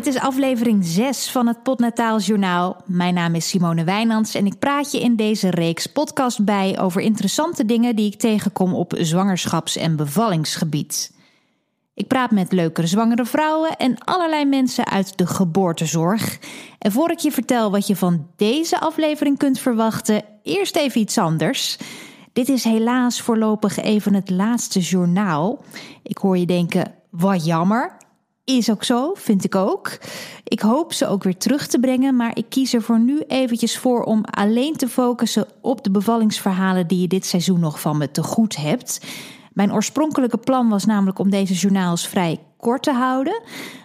Dit is aflevering 6 van het Podnataal Journaal. Mijn naam is Simone Wijnands en ik praat je in deze reeks podcast bij over interessante dingen die ik tegenkom op zwangerschaps- en bevallingsgebied. Ik praat met leukere zwangere vrouwen en allerlei mensen uit de geboortezorg. En voor ik je vertel wat je van deze aflevering kunt verwachten, eerst even iets anders. Dit is helaas voorlopig even het laatste journaal. Ik hoor je denken: wat jammer. Is ook zo, vind ik ook. Ik hoop ze ook weer terug te brengen, maar ik kies er voor nu eventjes voor om alleen te focussen op de bevallingsverhalen die je dit seizoen nog van me te goed hebt. Mijn oorspronkelijke plan was namelijk om deze journaals vrij kort te houden.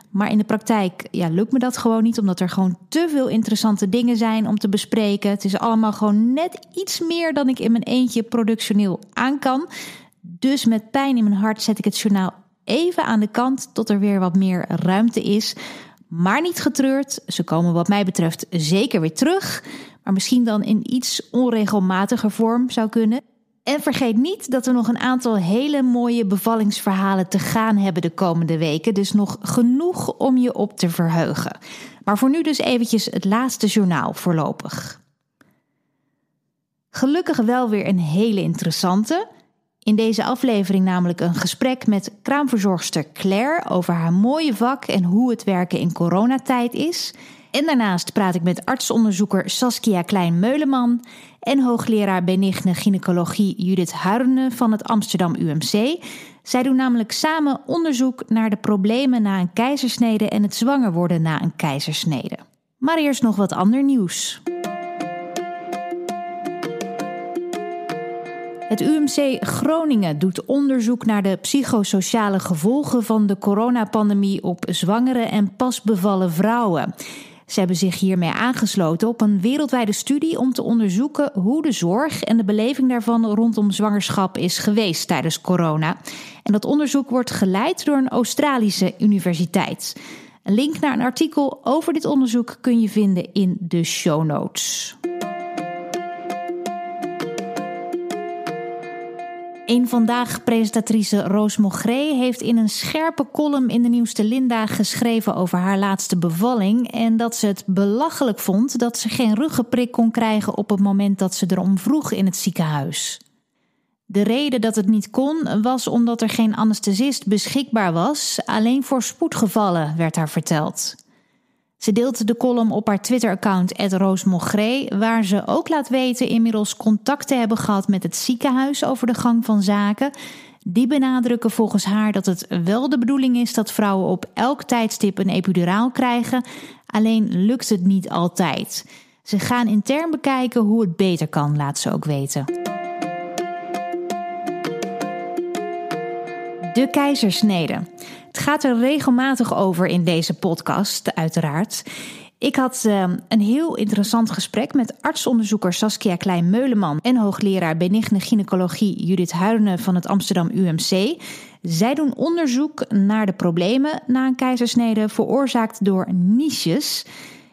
Maar in de praktijk ja, lukt me dat gewoon niet, omdat er gewoon te veel interessante dingen zijn om te bespreken. Het is allemaal gewoon net iets meer dan ik in mijn eentje productioneel aan kan. Dus met pijn in mijn hart zet ik het journaal even aan de kant tot er weer wat meer ruimte is. Maar niet getreurd, ze komen wat mij betreft zeker weer terug. Maar misschien dan in iets onregelmatiger vorm zou kunnen. En vergeet niet dat we nog een aantal hele mooie bevallingsverhalen te gaan hebben de komende weken. Dus nog genoeg om je op te verheugen. Maar voor nu dus eventjes het laatste journaal voorlopig. Gelukkig wel weer een hele interessante. In deze aflevering namelijk een gesprek met kraamverzorgster Claire over haar mooie vak en hoe het werken in coronatijd is. En daarnaast praat ik met artsonderzoeker Saskia Klein-Meuleman en hoogleraar benigne gynaecologie Judith Huirne van het Amsterdam UMC. Zij doen namelijk samen onderzoek naar de problemen na een keizersnede en het zwanger worden na een keizersnede. Maar eerst nog wat ander nieuws. Het UMC Groningen doet onderzoek naar de psychosociale gevolgen van de coronapandemie op zwangere en pasbevallen vrouwen. Ze hebben zich hiermee aangesloten op een wereldwijde studie om te onderzoeken hoe de zorg en de beleving daarvan rondom zwangerschap is geweest tijdens corona. En dat onderzoek wordt geleid door een Australische universiteit. Een link naar een artikel over dit onderzoek kun je vinden in de show notes. Een vandaag presentatrice Roos Mogré heeft in een scherpe column in de nieuwste Linda geschreven over haar laatste bevalling en dat ze het belachelijk vond dat ze geen ruggenprik kon krijgen op het moment dat ze erom vroeg in het ziekenhuis. De reden dat het niet kon was omdat er geen anesthesist beschikbaar was, alleen voor spoedgevallen werd haar verteld. Ze deelt de column op haar Twitter-account @roosmogré, waar ze ook laat weten inmiddels contact te hebben gehad met het ziekenhuis over de gang van zaken. Die benadrukken volgens haar dat het wel de bedoeling is dat vrouwen op elk tijdstip een epiduraal krijgen, alleen lukt het niet altijd. Ze gaan intern bekijken hoe het beter kan, laat ze ook weten. De keizersnede. Het gaat er regelmatig over in deze podcast, uiteraard. Ik had uh, een heel interessant gesprek met artsonderzoeker Saskia Klein-Meuleman en hoogleraar benigne gynaecologie Judith Huirne van het Amsterdam UMC. Zij doen onderzoek naar de problemen na een keizersnede veroorzaakt door niches.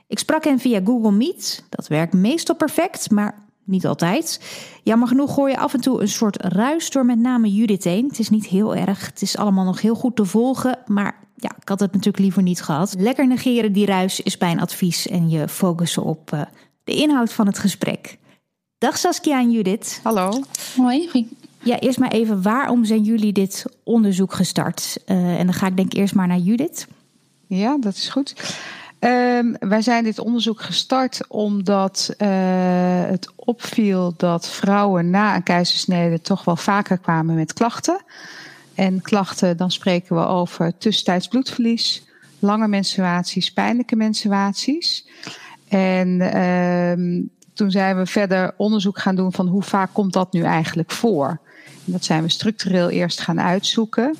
Ik sprak hen via Google Meet. Dat werkt meestal perfect, maar niet altijd. Jammer genoeg hoor je af en toe een soort ruis door met name Judith heen. Het is niet heel erg, het is allemaal nog heel goed te volgen, maar ja, ik had het natuurlijk liever niet gehad. Lekker negeren die ruis is mijn advies en je focussen op uh, de inhoud van het gesprek. Dag Saskia en Judith. Hallo. Hoi. Ja, eerst maar even, waarom zijn jullie dit onderzoek gestart? Uh, en dan ga ik denk eerst maar naar Judith. Ja, dat is goed. Um, wij zijn dit onderzoek gestart omdat uh, het opviel dat vrouwen na een keizersnede toch wel vaker kwamen met klachten. En klachten, dan spreken we over tussentijds bloedverlies, lange menstruaties, pijnlijke menstruaties. En uh, toen zijn we verder onderzoek gaan doen van hoe vaak komt dat nu eigenlijk voor. Dat zijn we structureel eerst gaan uitzoeken.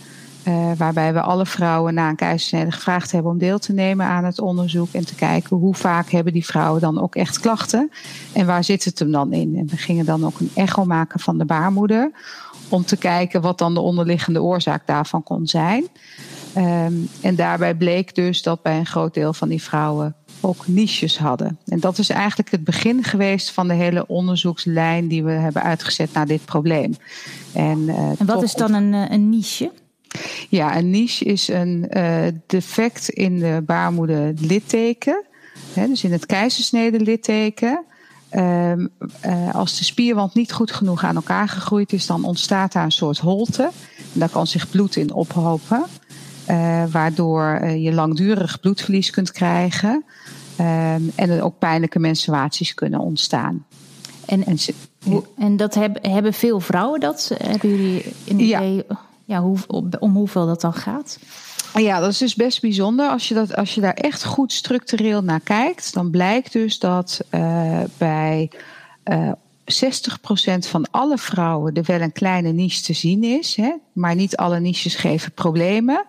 Uh, waarbij we alle vrouwen na een keizersnede gevraagd hebben om deel te nemen aan het onderzoek en te kijken hoe vaak hebben die vrouwen dan ook echt klachten en waar zit het hem dan in. En we gingen dan ook een echo maken van de baarmoeder om te kijken wat dan de onderliggende oorzaak daarvan kon zijn. Um, en daarbij bleek dus dat bij een groot deel van die vrouwen ook niches hadden. En dat is eigenlijk het begin geweest van de hele onderzoekslijn die we hebben uitgezet naar dit probleem. En, uh, en wat is dan een, een niche? Ja, een niche is een uh, defect in de baarmoeder litteken. Hè, dus in het keizersnede litteken. Um, uh, als de spierwand niet goed genoeg aan elkaar gegroeid is, dan ontstaat daar een soort holte. En daar kan zich bloed in ophopen. Uh, waardoor je langdurig bloedverlies kunt krijgen. Um, en er ook pijnlijke menstruaties kunnen ontstaan. En, en, en dat hebben, hebben veel vrouwen dat? Hebben jullie een idee ja. Ja, hoe, om hoeveel dat dan gaat? Ja, dat is dus best bijzonder. Als je, dat, als je daar echt goed structureel naar kijkt, dan blijkt dus dat uh, bij uh, eh, 60% van alle vrouwen er wel een kleine niche te zien is. Hè? Maar niet alle niches geven problemen.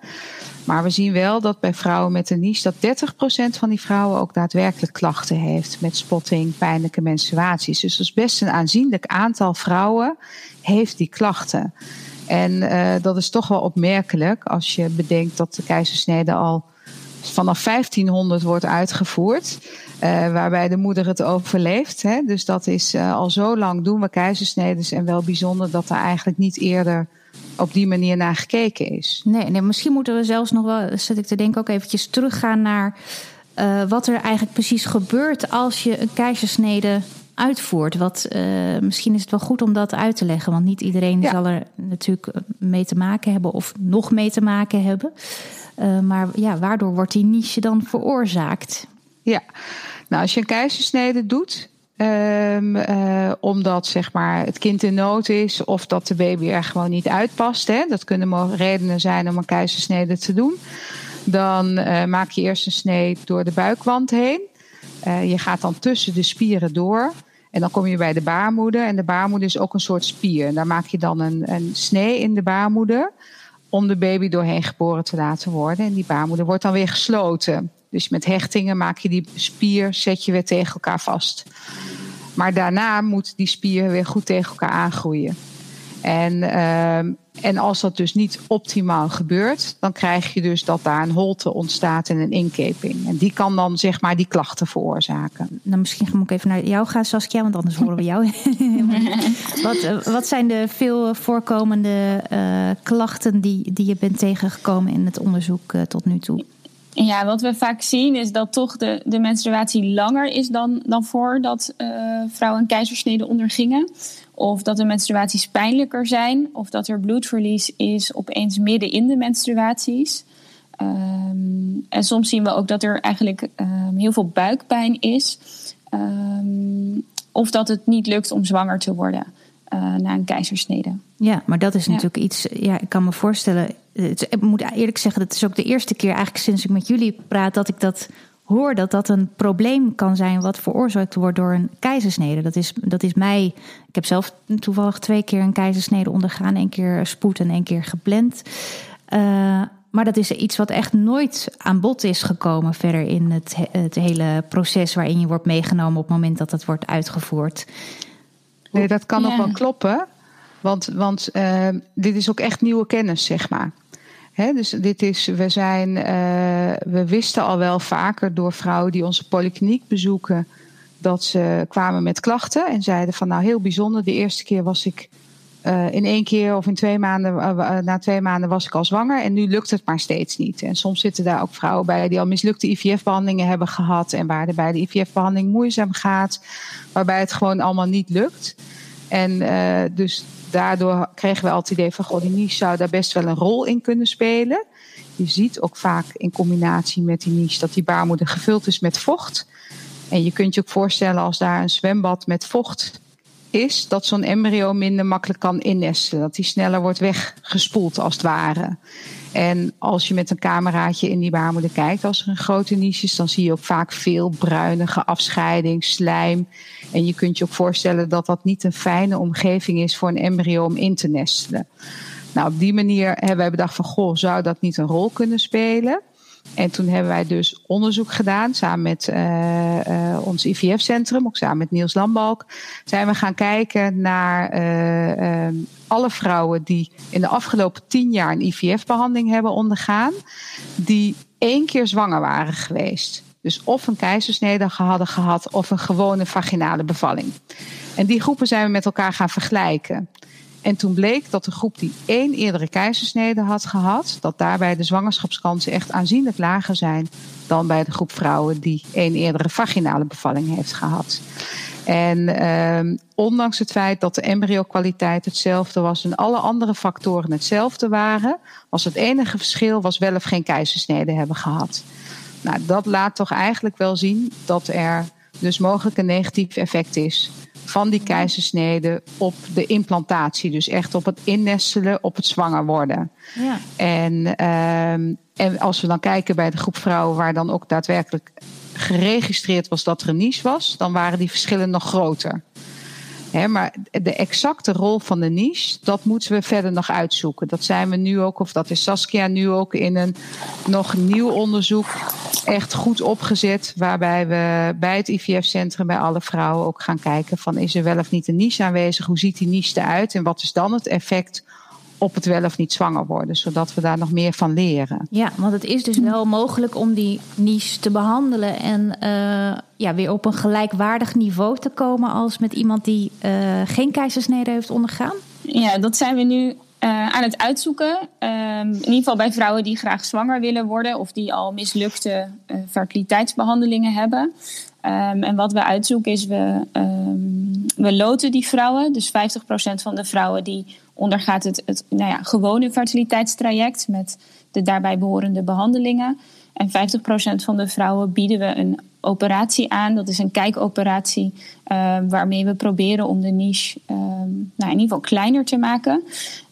Maar we zien wel dat bij vrouwen met een niche dat 30% van die vrouwen ook daadwerkelijk klachten heeft met spotting, pijnlijke menstruaties. Dus dat is best een aanzienlijk aantal vrouwen heeft die klachten. En uh, dat is toch wel opmerkelijk als je bedenkt dat de keizersnede al vanaf 1500 wordt uitgevoerd. Uh, waarbij de moeder het overleeft. Hè? Dus dat is uh, al zo lang doen we keizersnedes. En wel bijzonder dat er eigenlijk niet eerder op die manier naar gekeken is. Nee, nee misschien moeten we zelfs nog wel, zit ik te denken, ook eventjes teruggaan naar wat er eigenlijk precies gebeurt als je een keizersnede uitvoert. Wat, uh, misschien is het wel goed om dat uit te leggen, want niet iedereen ja. zal er natuurlijk mee te maken hebben of nog mee te maken hebben. Uh, maar ja, waardoor wordt die niche dan veroorzaakt? Ja, nou als je een keizersnede doet, Um, uh, omdat zeg maar, het kind in nood is of dat de baby er gewoon niet uitpast. Hè? Dat kunnen redenen zijn om een keizersnede te doen. Dan uh, maak je eerst een snee door de buikwand heen. Uh, je gaat dan tussen de spieren door. En dan kom je bij de baarmoeder. En de baarmoeder is ook een soort spier. En daar maak je dan een, een snee in de baarmoeder. Om de baby doorheen geboren te laten worden. En die baarmoeder wordt dan weer gesloten. Dus met hechtingen maak je die spier, zet je weer tegen elkaar vast. Maar daarna moet die spier weer goed tegen elkaar aangroeien. En, uh, en als dat dus niet optimaal gebeurt, dan krijg je dus dat daar een holte ontstaat en een inkeping. En die kan dan zeg maar die klachten veroorzaken. Nou, misschien moet ik even naar jou gaan, Saskia, want anders horen we jou. wat, eh, wat zijn de veel voorkomende uh, klachten die, die je bent tegengekomen in het onderzoek uh, tot nu toe? Ja, wat we vaak zien is dat toch de, de menstruatie langer is dan, dan voordat uh, vrouwen een keizersnede ondergingen. Of dat de menstruaties pijnlijker zijn. Of dat er bloedverlies is opeens midden in de menstruaties. Um, en soms zien we ook dat er eigenlijk um, heel veel buikpijn is. Um, of dat het niet lukt om zwanger te worden uh, na een keizersnede. Ja, maar dat is natuurlijk iets. Ja, ik kan me voorstellen. Het, ik moet eerlijk zeggen, dat is ook de eerste keer eigenlijk sinds ik met jullie praat dat ik dat hoor dat dat een probleem kan zijn wat veroorzaakt wordt door een keizersnede. Dat is, dat is mij. Ik heb zelf toevallig twee keer een keizersnede ondergaan, één keer spoed en één keer gepland. Uh, maar dat is iets wat echt nooit aan bod is gekomen verder in het, het hele proces waarin je wordt meegenomen op het moment dat het wordt uitgevoerd. Nee, dat kan ja. ook wel kloppen. Want, want uh, dit is ook echt nieuwe kennis, zeg maar. Dus dit is, we, zijn, uh, we wisten al wel vaker door vrouwen die onze polykliniek bezoeken, dat ze kwamen met klachten en zeiden van nou heel bijzonder, de eerste keer was ik uh, in één keer of in twee maanden, uh, na twee maanden was ik al zwanger en nu lukt het maar steeds niet. En soms zitten daar ook vrouwen bij die al mislukte IVF-behandelingen hebben gehad en waar bij de IVF-behandeling moeizaam gaat, waarbij het gewoon allemaal niet lukt. En dus daardoor kregen we altijd het idee van, goh, die niche zou daar best wel een rol in kunnen spelen. Je ziet ook vaak in combinatie met die niche dat die baarmoeder gevuld is met vocht. En je kunt je ook voorstellen als daar een zwembad met vocht is, dat zo'n embryo minder makkelijk kan innestelen. Dat die sneller wordt weggespoeld als het ware. En als je met een cameraatje in die baarmoeder kijkt, als er een grote niche is, dan zie je ook vaak veel bruinige afscheiding, slijm. En je kunt je ook voorstellen dat dat niet een fijne omgeving is voor een embryo om in te nestelen. Nou, op die manier hebben wij bedacht van, goh, zou dat niet een rol kunnen spelen? En toen hebben wij dus onderzoek gedaan samen met uh, uh, ons IVF-centrum, ook samen met Niels Lambalk. Zijn we gaan kijken naar uh, alle vrouwen die in de afgelopen tien jaar een IVF-behandeling hebben ondergaan, die één keer zwanger waren geweest. Dus of een keizersnede hadden gehad of een gewone vaginale bevalling. En die groepen zijn we met elkaar gaan vergelijken. En toen bleek dat de groep die één eerdere keizersnede had gehad, dat daarbij de zwangerschapskansen echt aanzienlijk lager zijn dan bij de groep vrouwen die één eerdere vaginale bevalling heeft gehad. En eh, ondanks het feit dat de embryo-kwaliteit hetzelfde was en alle andere factoren hetzelfde waren, was het enige verschil was wel of geen keizersnede hebben gehad. Nou, dat laat toch eigenlijk wel zien dat er dus mogelijk een negatief effect is van die keizersnede op de implantatie. Dus echt op het innestelen, op het zwanger worden. Ja. En, ehm, en als we dan kijken bij de groep vrouwen waar dan ook daadwerkelijk geregistreerd was dat er een niche was, dan waren die verschillen nog groter maar de exacte rol van de niche, dat moeten we verder nog uitzoeken. Dat zijn we nu ook, of dat is Saskia nu ook in een nog nieuw onderzoek echt goed opgezet. Waarbij we bij het IVF-centrum, bij alle vrouwen ook gaan kijken van is er wel of niet een niche aanwezig? Hoe ziet die niche eruit? En wat is dan het effect op het wel of niet zwanger worden, zodat we daar nog meer van leren. Ja, want het is dus wel mogelijk om die niche te behandelen en uh, ja, weer op een gelijkwaardig niveau te komen als met iemand die uh, geen keizersnede heeft ondergaan. Ja, dat zijn we nu uh, aan het uitzoeken. Ehm, in ieder geval bij vrouwen die graag zwanger willen worden of die al mislukte fertiliteitsbehandelingen hebben. Um, en wat we uitzoeken is, we, um, we loten die vrouwen. Dus 50% van de vrouwen die ondergaat het, het nou ja, gewone fertiliteitstraject met de daarbij behorende behandelingen. En 50% van de vrouwen bieden we een operatie aan. Dat is een kijkoperatie uh, waarmee we proberen om de niche uh, nou, in ieder geval kleiner te maken.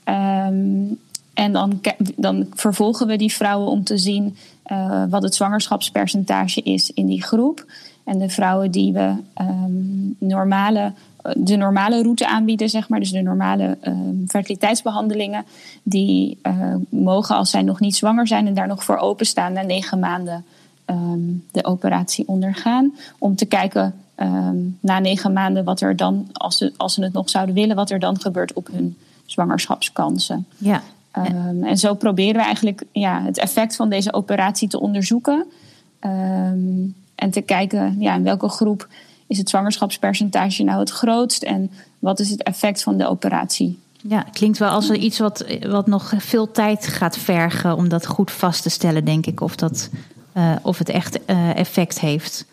Um, en dan, dan vervolgen we die vrouwen om te zien uh, wat het zwangerschapspercentage is in die groep. En de vrouwen die we um, normale de normale route aanbieden, zeg maar. Dus de normale uh, fertiliteitsbehandelingen. Die uh, mogen, als zij nog niet zwanger zijn en daar nog voor openstaan, na negen maanden um, de operatie ondergaan. Om te kijken um, na negen maanden wat er dan, als ze, als ze het nog zouden willen, wat er dan gebeurt op hun zwangerschapskansen. Ja. Um, en zo proberen we eigenlijk ja, het effect van deze operatie te onderzoeken. en te kijken ja, in welke groep is het zwangerschapspercentage nou het grootst en wat is het effect van de operatie? Ja, klinkt wel als iets wat, wat nog veel tijd gaat vergen om dat goed vast te stellen, denk ik, of, dat, uh, of het echt uh, effect heeft.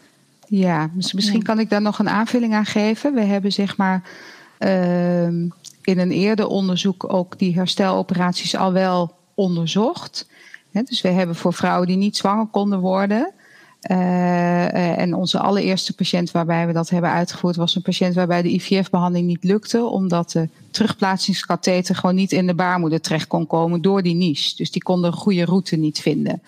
Ja, misschien kan ik daar nog een aanvulling aan geven. We hebben zeg maar uh, in een eerder onderzoek ook die hersteloperaties al wel onderzocht. dus we hebben voor vrouwen die niet zwanger konden worden, uh, en onze allereerste patiënt waarbij we dat hebben uitgevoerd was een patiënt waarbij de IVF-behandeling niet lukte, omdat de terugplaatsingskatheter gewoon niet in de baarmoeder terecht kon komen door die niche. Dus die konden een goede route niet vinden.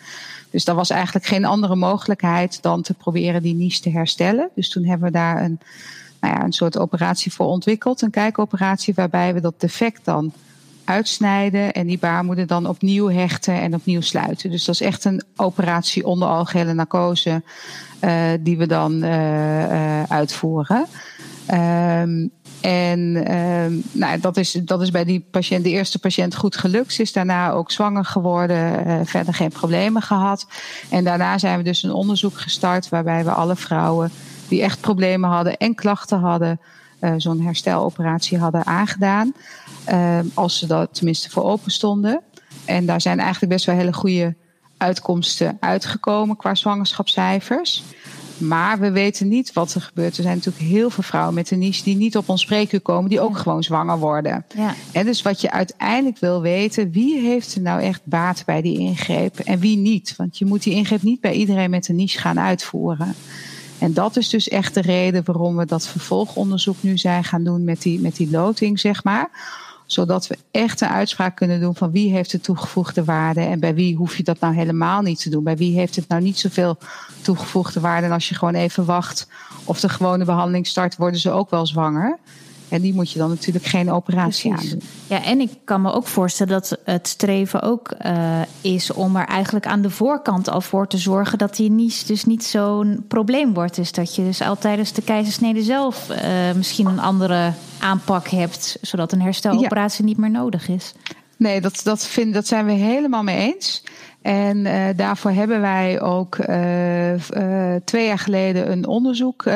Dus er was eigenlijk geen andere mogelijkheid dan te proberen die niche te herstellen. Dus toen hebben we daar een, nou ja, een soort operatie voor ontwikkeld, een kijkoperatie waarbij we dat defect dan uitsnijden en die baarmoeder dan opnieuw hechten en opnieuw sluiten. Dus dat is echt een operatie onder algehele narcose uh, die we dan uh, uh, uitvoeren. Um, en um, nou, dat, is, dat is bij die patiënt, de eerste patiënt goed gelukt. Ze is daarna ook zwanger geworden, verder geen problemen gehad. En daarna zijn we dus een onderzoek gestart waarbij we alle vrouwen die echt problemen hadden en klachten hadden, zo'n hersteloperatie hadden aangedaan. Uh, als ze dat tenminste voor open stonden. En daar zijn eigenlijk best wel hele goede uitkomsten uitgekomen qua zwangerschapscijfers. Maar we weten niet wat er gebeurt. Er zijn natuurlijk heel veel vrouwen met een niche die niet op ons spreekuur komen, die ook gewoon zwanger worden. Ja. En dus wat je uiteindelijk wil weten, wie heeft er nou echt baat bij die ingreep en wie niet? Want je moet die ingreep niet bij iedereen met een niche gaan uitvoeren. En dat is dus echt de reden waarom we dat vervolgonderzoek nu zijn gaan doen met die, met die loting, zeg maar. Zodat we echt een uitspraak kunnen doen van wie heeft de toegevoegde waarde en bij wie hoef je dat nou helemaal niet te doen. Bij wie heeft het nou niet zoveel toegevoegde waarde en als je gewoon even wacht of de gewone behandeling start, worden ze ook wel zwanger. En die moet je dan natuurlijk geen operatie aan doen. Ja, en ik kan me ook voorstellen dat het streven ook uh, is om er eigenlijk aan de voorkant al voor te zorgen dat die niche dus niet zo'n probleem wordt. Dus dat je dus al tijdens de keizersnede zelf uh, misschien een andere aanpak hebt, zodat een hersteloperatie ja. niet meer nodig is. Nee, dat, dat, vind, dat zijn we helemaal mee eens. En uh, daarvoor hebben wij ook uh, uh, twee jaar geleden een onderzoek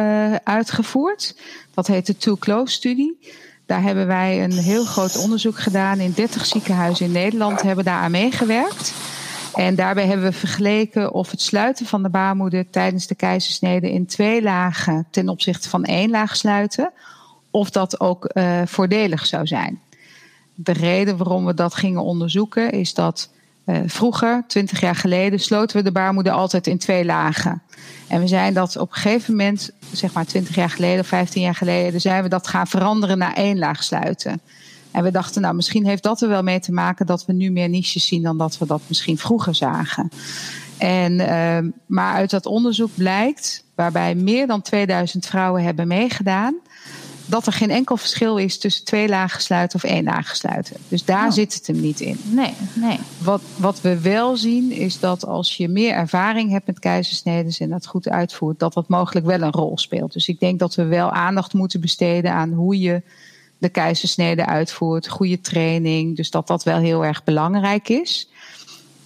uitgevoerd. Dat heet de Too Close studie. Daar hebben wij een heel groot onderzoek gedaan. In 30 ziekenhuizen in Nederland hebben daar aan meegewerkt. En daarbij hebben we vergeleken of het sluiten van de baarmoeder tijdens de keizersnede in twee lagen ten opzichte van één laag sluiten, of dat ook voordelig zou zijn. De reden waarom we dat gingen onderzoeken is dat uh, vroeger, twintig jaar geleden, sloten we de baarmoeder altijd in twee lagen. En we zijn dat op een gegeven moment, zeg maar twintig jaar geleden of vijftien jaar geleden, zijn we dat gaan veranderen naar één laag sluiten. En we dachten, nou, misschien heeft dat er wel mee te maken dat we nu meer niches zien dan dat we dat misschien vroeger zagen. En, uh, maar uit dat onderzoek blijkt, waarbij meer dan 2000 vrouwen hebben meegedaan, dat er geen enkel verschil is tussen twee lagen sluiten of één laag sluiten. Dus daar oh. zit het hem niet in. Nee, nee. Wat, wat we wel zien is dat als je meer ervaring hebt met keizersneden en dat goed uitvoert, dat dat mogelijk wel een rol speelt. Dus ik denk dat we wel aandacht moeten besteden aan hoe je de keizersnede uitvoert, goede training. Dus dat dat wel heel erg belangrijk is.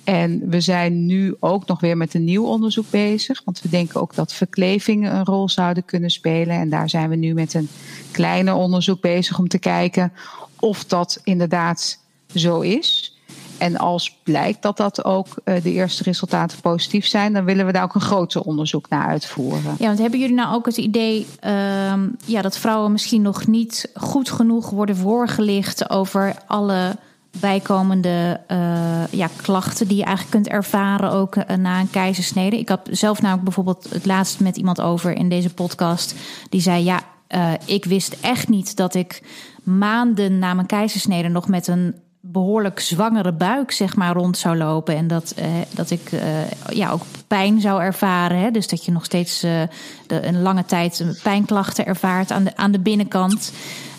En we zijn nu ook nog weer met een nieuw onderzoek bezig. Want we denken ook dat verklevingen een rol zouden kunnen spelen. En daar zijn we nu met een kleiner onderzoek bezig om te kijken of dat inderdaad zo is. En als blijkt dat dat ook uh, de eerste resultaten positief zijn, dan willen we daar ook een groter onderzoek naar uitvoeren. Ja, want hebben jullie nou ook het idee uh, ja, dat vrouwen misschien nog niet goed genoeg worden voorgelicht over alle bijkomende uh, ja, klachten die je eigenlijk kunt ervaren ook uh, na een keizersnede? Ik had zelf namelijk bijvoorbeeld het laatst met iemand over in deze podcast die zei ja. Uh, ik wist echt niet dat ik maanden na mijn keizersnede nog met een behoorlijk zwangere buik zeg maar rond zou lopen en dat, uh, dat ik uh, ja ook pijn zou ervaren, hè? dus dat je nog steeds uh, de, een lange tijd pijnklachten ervaart aan de aan de binnenkant.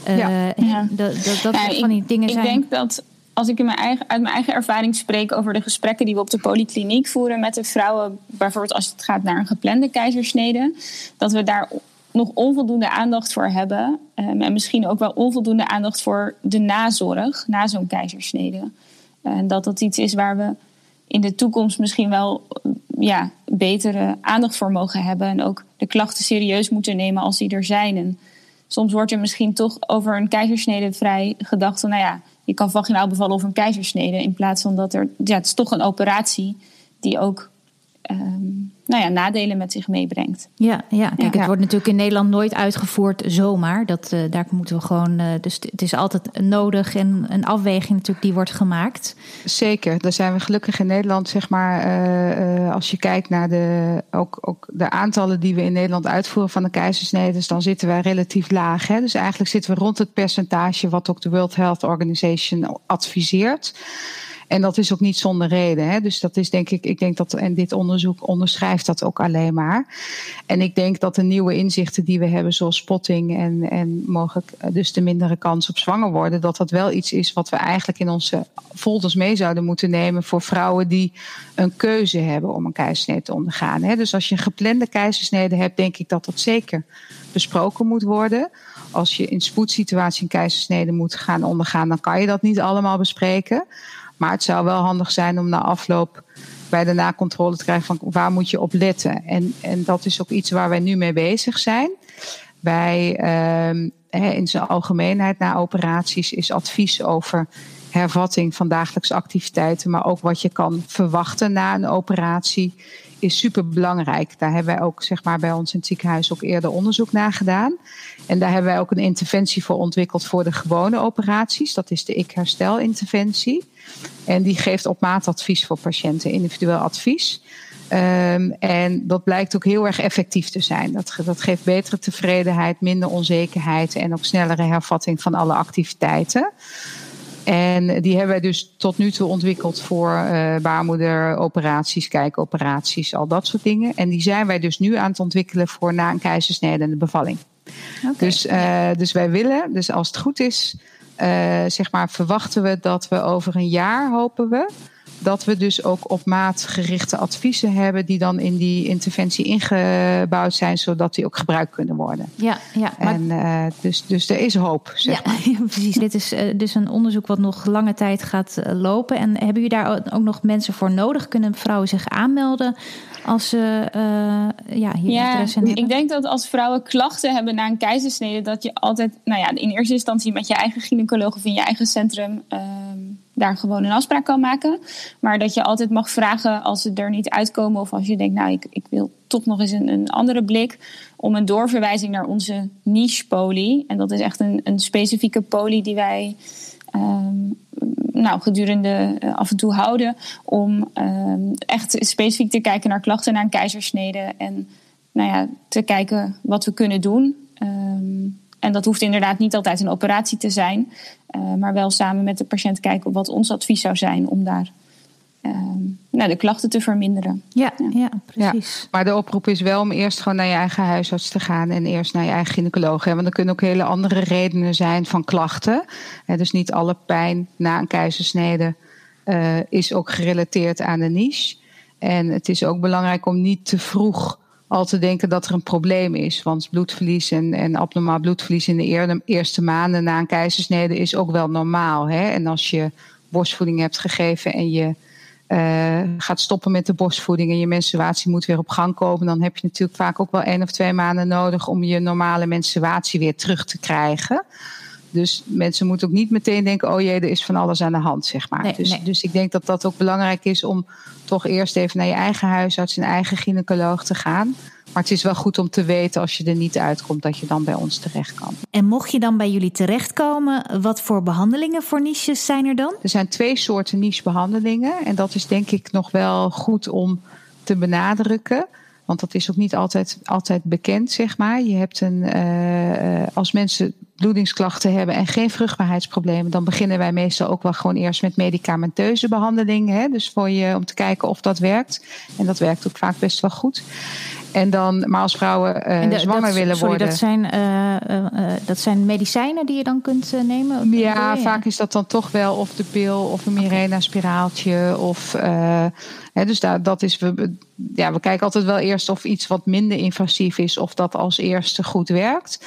ja. ja. Dat, dat, dat ja, van die dingen zijn. Ik denk dat als ik mijn eigen, uit mijn eigen ervaring spreek over de gesprekken die we op de polykliniek voeren met de vrouwen, bijvoorbeeld als het gaat naar een geplande keizersnede, dat we daar nog onvoldoende aandacht voor hebben. Um, en misschien ook wel onvoldoende aandacht voor de nazorg na zo'n keizersnede. En dat dat iets is waar we in de toekomst misschien wel ja, betere aandacht voor mogen hebben. En ook de klachten serieus moeten nemen als die er zijn. En soms wordt er misschien toch over een keizersnede vrij gedacht van, nou ja, je kan vaginaal bevallen of een keizersnede. In plaats van dat er, ja, het is toch een operatie die ook um, nou ja, nadelen met zich meebrengt. Ja, ja. kijk, het wordt natuurlijk in Nederland nooit uitgevoerd zomaar. Dat, uh, daar moeten we gewoon. Uh, dus het is altijd nodig en een afweging natuurlijk die wordt gemaakt. Zeker, daar zijn we gelukkig in Nederland, zeg maar. Uh, als je kijkt naar de, ook, ook de aantallen die we in Nederland uitvoeren van de keizersnedes, dan zitten wij relatief laag. Hè? Dus eigenlijk zitten we rond het percentage wat ook de World Health Organization adviseert. En dat is ook niet zonder reden. Hè? Dus dat is denk ik, ik denk dat, en dit onderzoek onderschrijft dat ook alleen maar. En ik denk dat de nieuwe inzichten die we hebben, zoals spotting en, en mogelijk eh, dus de mindere kans op zwanger worden, dat dat wel iets is wat we eigenlijk in onze folders mee zouden moeten nemen voor vrouwen die een keuze hebben om een keizersnede te ondergaan. Hè? Dus als je een geplande keizersnede hebt, denk ik dat dat zeker besproken moet worden. Als je in spoedsituatie een keizersnede moet gaan ondergaan, dan kan je dat niet allemaal bespreken. Maar het zou wel handig zijn om na afloop bij de nakontrole te krijgen van waar moet je op letten. En, en dat is ook iets waar wij nu mee bezig zijn. Bij uh, in zijn algemeenheid na operaties is advies over hervatting van dagelijkse activiteiten, maar ook wat je kan verwachten na een operatie, is super belangrijk. Daar hebben wij ook zeg maar, bij ons in het ziekenhuis ook eerder onderzoek naar gedaan. En daar hebben wij ook een interventie voor ontwikkeld voor de gewone operaties. Dat is de Ik Herstel interventie. En die geeft op maat advies voor patiënten, individueel advies. Um, en dat blijkt ook heel erg effectief te zijn. Dat, dat geeft betere tevredenheid, minder onzekerheid en ook snellere hervatting van alle activiteiten. En die hebben wij dus tot nu toe ontwikkeld voor uh, baarmoederoperaties, kijkoperaties, al dat soort dingen. En die zijn wij dus nu aan het ontwikkelen voor na een keizersnede en de bevalling. Okay. Dus, uh, dus wij willen, dus als het goed is, uh, zeg maar, verwachten we dat we over een jaar, hopen we, dat we dus ook op maat gerichte adviezen hebben die dan in die interventie ingebouwd zijn, zodat die ook gebruikt kunnen worden. Ja, ja. Maar... En uh, dus, dus er is hoop. Zeg ja, maar. ja, precies. Dit is uh, dus een onderzoek wat nog lange tijd gaat uh, lopen. En hebben jullie daar ook nog mensen voor nodig? Kunnen vrouwen zich aanmelden? Als ze ja, hier ja, interesse in hebben? Ik denk dat als vrouwen klachten hebben na een keizersnede, dat je altijd, nou ja, in eerste instantie met je eigen gynaecoloog of in je eigen centrum daar gewoon een afspraak kan maken. Maar dat je altijd mag vragen als ze er niet uitkomen of als je denkt, nou, ik, ik wil toch nog eens een, een andere blik, om een doorverwijzing naar onze niche poli. En dat is echt een, een specifieke poli die wij um, nou, gedurende uh, af en toe houden. Om um, echt specifiek te kijken naar klachten na een keizersnede. En nou ja, te kijken wat we kunnen doen. Um, en dat hoeft inderdaad niet altijd een operatie te zijn. Uh, maar wel samen met de patiënt kijken wat ons advies zou zijn om daar uh, nou, de klachten te verminderen. Ja, ja. ja precies. Ja, maar de oproep is wel om eerst gewoon naar je eigen huisarts te gaan en eerst naar je eigen gynaecoloog. Hè? Want er kunnen ook hele andere redenen zijn van klachten. Hè, dus niet alle pijn na een keizersnede uh, is ook gerelateerd aan de niche. En het is ook belangrijk om niet te vroeg al te denken dat er een probleem is. Want bloedverlies en, en abnormaal bloedverlies in de eerste maanden na een keizersnede is ook wel normaal. Hè? En als je borstvoeding hebt gegeven en je uh, gaat stoppen met de borstvoeding en je menstruatie moet weer op gang komen, dan heb je natuurlijk vaak ook wel één of twee maanden nodig om je normale menstruatie weer terug te krijgen. Dus mensen moeten ook niet meteen denken: oh jee, er is van alles aan de hand, zeg maar. Nee, dus, nee. dus ik denk dat dat ook belangrijk is om toch eerst even naar je eigen huisarts en eigen gynaecoloog te gaan. Maar het is wel goed om te weten als je er niet uitkomt dat je dan bij ons terecht kan. En mocht je dan bij jullie terechtkomen, wat voor behandelingen voor niches zijn er dan? Er zijn twee soorten nichebehandelingen. En dat is denk ik nog wel goed om te benadrukken. Want dat is ook niet altijd, altijd bekend, zeg maar. Je hebt een, uh, als mensen bloedingsklachten hebben en geen vruchtbaarheidsproblemen, dan beginnen wij meestal ook wel gewoon eerst met medicamenteuze behandeling. Hè? Dus voor je, om te kijken of dat werkt. En dat werkt ook vaak best wel goed. En dan, maar als vrouwen uh, de, zwanger dat, willen sorry, worden. Dat zijn, uh, uh, dat zijn medicijnen die je dan kunt nemen? Ja, vaak is dat dan toch wel of de pil of een Mirena-spiraaltje. Of, hè, dus daar, dat is, we, ja, we kijken altijd wel eerst of iets wat minder invasief is, of dat als eerste goed werkt.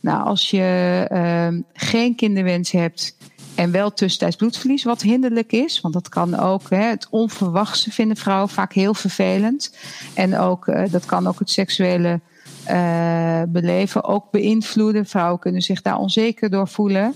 Nou, als je uh, geen kinderwens hebt en wel tussentijds bloedverlies, wat hinderlijk is, want dat kan ook hè, het onverwachte vinden vrouwen vaak heel vervelend. En ook, uh, dat kan ook het seksuele uh, beleven ook beïnvloeden. Vrouwen kunnen zich daar onzeker door voelen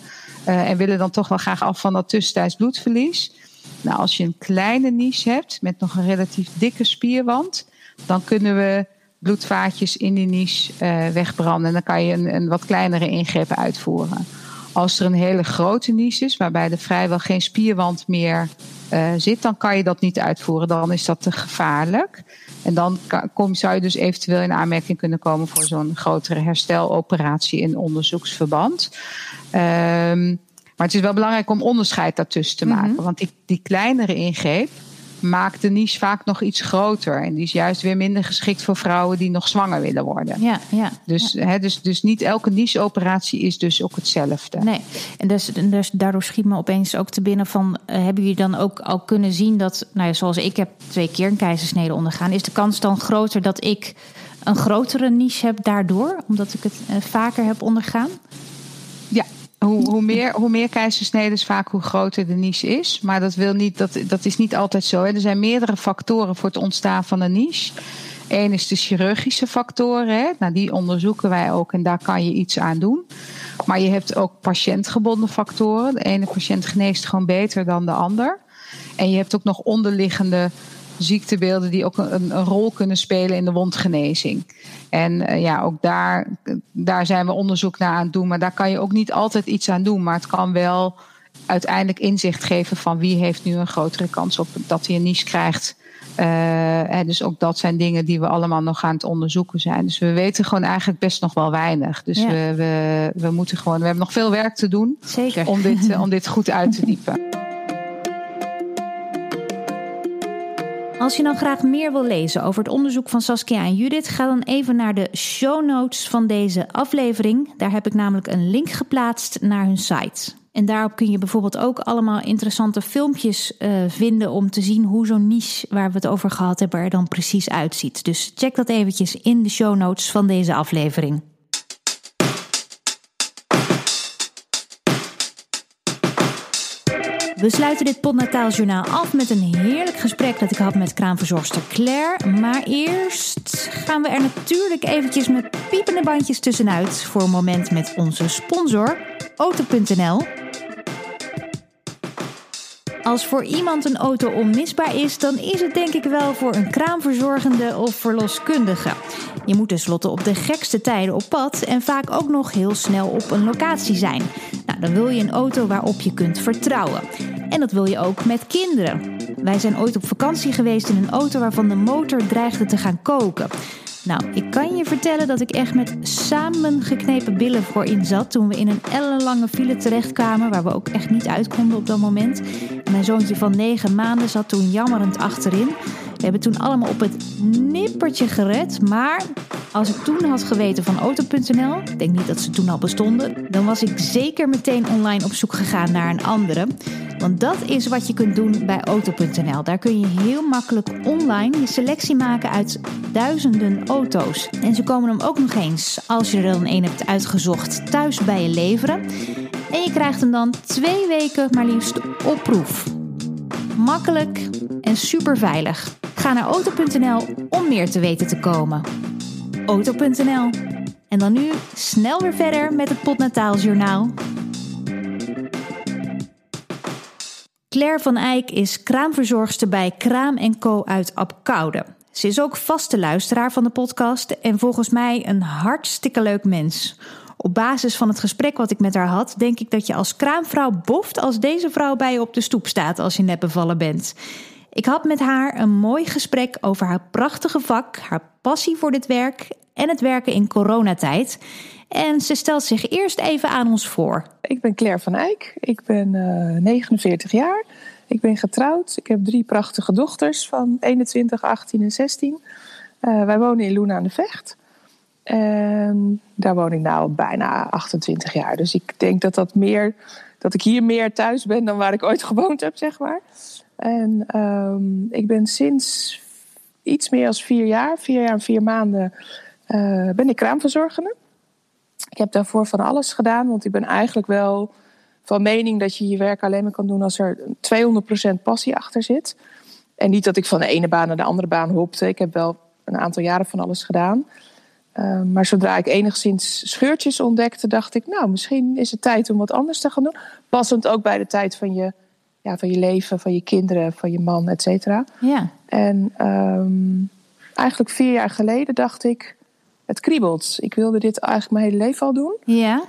uh, en willen dan toch wel graag af van dat tussentijds bloedverlies. Nou, als je een kleine niche hebt met nog een relatief dikke spierwand, dan kunnen we bloedvaatjes in die niche wegbranden. En dan kan je een, een wat kleinere ingreep uitvoeren. Als er een hele grote niche is, waarbij er vrijwel geen spierwand meer uh, zit, dan kan je dat niet uitvoeren. Dan is dat te gevaarlijk. En dan kom, zou je dus eventueel in aanmerking kunnen komen voor zo'n grotere hersteloperatie in onderzoeksverband. Um, maar het is wel belangrijk om onderscheid daartussen te maken. Mm-hmm. Want die, die kleinere ingreep, maakt de niche vaak nog iets groter. En die is juist weer minder geschikt voor vrouwen die nog zwanger willen worden. Ja, ja, dus, ja. Hè, dus, dus niet elke niche-operatie is dus ook hetzelfde. Nee, en dus, dus daardoor schiet me opeens ook te binnen van... Uh, hebben jullie dan ook al kunnen zien dat... Nou ja, zoals ik heb twee keer een keizersnede ondergaan... is de kans dan groter dat ik een grotere niche heb daardoor? Omdat ik het uh, vaker heb ondergaan? Hoe, hoe, meer, hoe meer keizersneden vaak hoe groter de niche is. Maar dat, wil niet, dat, dat is niet altijd zo. Hè. Er zijn meerdere factoren voor het ontstaan van een niche. Eén is de chirurgische factoren. Hè. Nou, die onderzoeken wij ook en daar kan je iets aan doen. Maar je hebt ook patiëntgebonden factoren. De ene patiënt geneest gewoon beter dan de ander. En je hebt ook nog onderliggende ziektebeelden die ook een, een, rol kunnen spelen in de wondgenezing. En uh, ja, ook daar, daar zijn we onderzoek naar aan het doen. Maar daar kan je ook niet altijd iets aan doen. Maar het kan wel uiteindelijk inzicht geven van wie heeft nu een grotere kans op dat hij een niche krijgt. Uh, en dus ook dat zijn dingen die we allemaal nog aan het onderzoeken zijn. Dus we weten gewoon eigenlijk best nog wel weinig. Dus ja. we, we, we moeten gewoon, we hebben nog veel werk te doen. Zeker. Om dit, uh, om dit goed uit te diepen. Als je dan graag meer wil lezen over het onderzoek van Saskia en Judith, ga dan even naar de show notes van deze aflevering. Daar heb ik namelijk een link geplaatst naar hun site. En daarop kun je bijvoorbeeld ook allemaal interessante filmpjes uh, vinden om te zien hoe zo'n niche waar we het over gehad hebben er dan precies uitziet. Dus check dat eventjes in de show notes van deze aflevering. We sluiten dit Podnataaljournaal af met een heerlijk gesprek dat ik had met kraamverzorgster Claire. Maar eerst gaan we er natuurlijk eventjes met piepende bandjes tussenuit voor een moment met onze sponsor, Auto.nl. Als voor iemand een auto onmisbaar is, dan is het denk ik wel voor een kraamverzorgende of verloskundige. Je moet tenslotte op de gekste tijden op pad en vaak ook nog heel snel op een locatie zijn. Nou, dan wil je een auto waarop je kunt vertrouwen. En dat wil je ook met kinderen. Wij zijn ooit op vakantie geweest in een auto waarvan de motor dreigde te gaan koken. Nou, ik kan je vertellen dat ik echt met samengeknepen billen voorin zat toen we in een ellenlange file terechtkwamen, waar we ook echt niet uit konden op dat moment. mijn zoontje van negen maanden zat toen jammerend achterin. We hebben toen allemaal op het nippertje gered, maar als ik toen had geweten van Auto.nl, ik denk niet dat ze toen al bestonden, dan was ik zeker meteen online op zoek gegaan naar een andere. Want dat is wat je kunt doen bij Auto.nl. Daar kun je heel makkelijk online je selectie maken uit duizenden auto's. En ze komen hem ook nog eens, als je er dan een hebt uitgezocht, thuis bij je leveren. En je krijgt hem dan twee weken maar liefst op proef. Makkelijk en super veilig. Ga naar auto.nl om meer te weten te komen. Auto.nl. En dan nu snel weer verder met het Potnataaljournaal. Claire van Eyck is kraamverzorgster bij Kraam Co uit Apkoude. Ze is ook vaste luisteraar van de podcast en volgens mij een hartstikke leuk mens. Op basis van het gesprek wat ik met haar had, denk ik dat je als kraamvrouw boft als deze vrouw bij je op de stoep staat als je net bevallen bent. Ik had met haar een mooi gesprek over haar prachtige vak, haar passie voor dit werk en het werken in coronatijd. En ze stelt zich eerst even aan ons voor. Ik ben Claire van Eyck. Ik ben uh, eh, 49 jaar. Ik ben getrouwd. Ik heb drie prachtige dochters van 21, 18 en 16. Uh, wij wonen in Loenen aan de Vecht. En daar woon ik nu bijna 28 jaar. Dus ik denk dat, dat, meer, dat ik hier meer thuis ben dan waar ik ooit gewoond heb, zeg maar. En um, ik ben sinds iets meer dan vier jaar, vier jaar en vier maanden, uh, ben ik kraamverzorgende. Ik heb daarvoor van alles gedaan, want ik ben eigenlijk wel van mening dat je je werk alleen maar kan doen als er 200% passie achter zit. En niet dat ik van de ene baan naar de andere baan hopte. Ik heb wel een aantal jaren van alles gedaan. Uh, maar zodra ik enigszins scheurtjes ontdekte, dacht ik, nou, misschien is het tijd om wat anders te gaan doen. Passend ook bij de tijd van je, ja, van je leven, van je kinderen, van je man, et cetera. Ja. En um, eigenlijk vier jaar geleden dacht ik, het kriebelt. Ik wilde dit eigenlijk mijn hele leven al doen. Ja.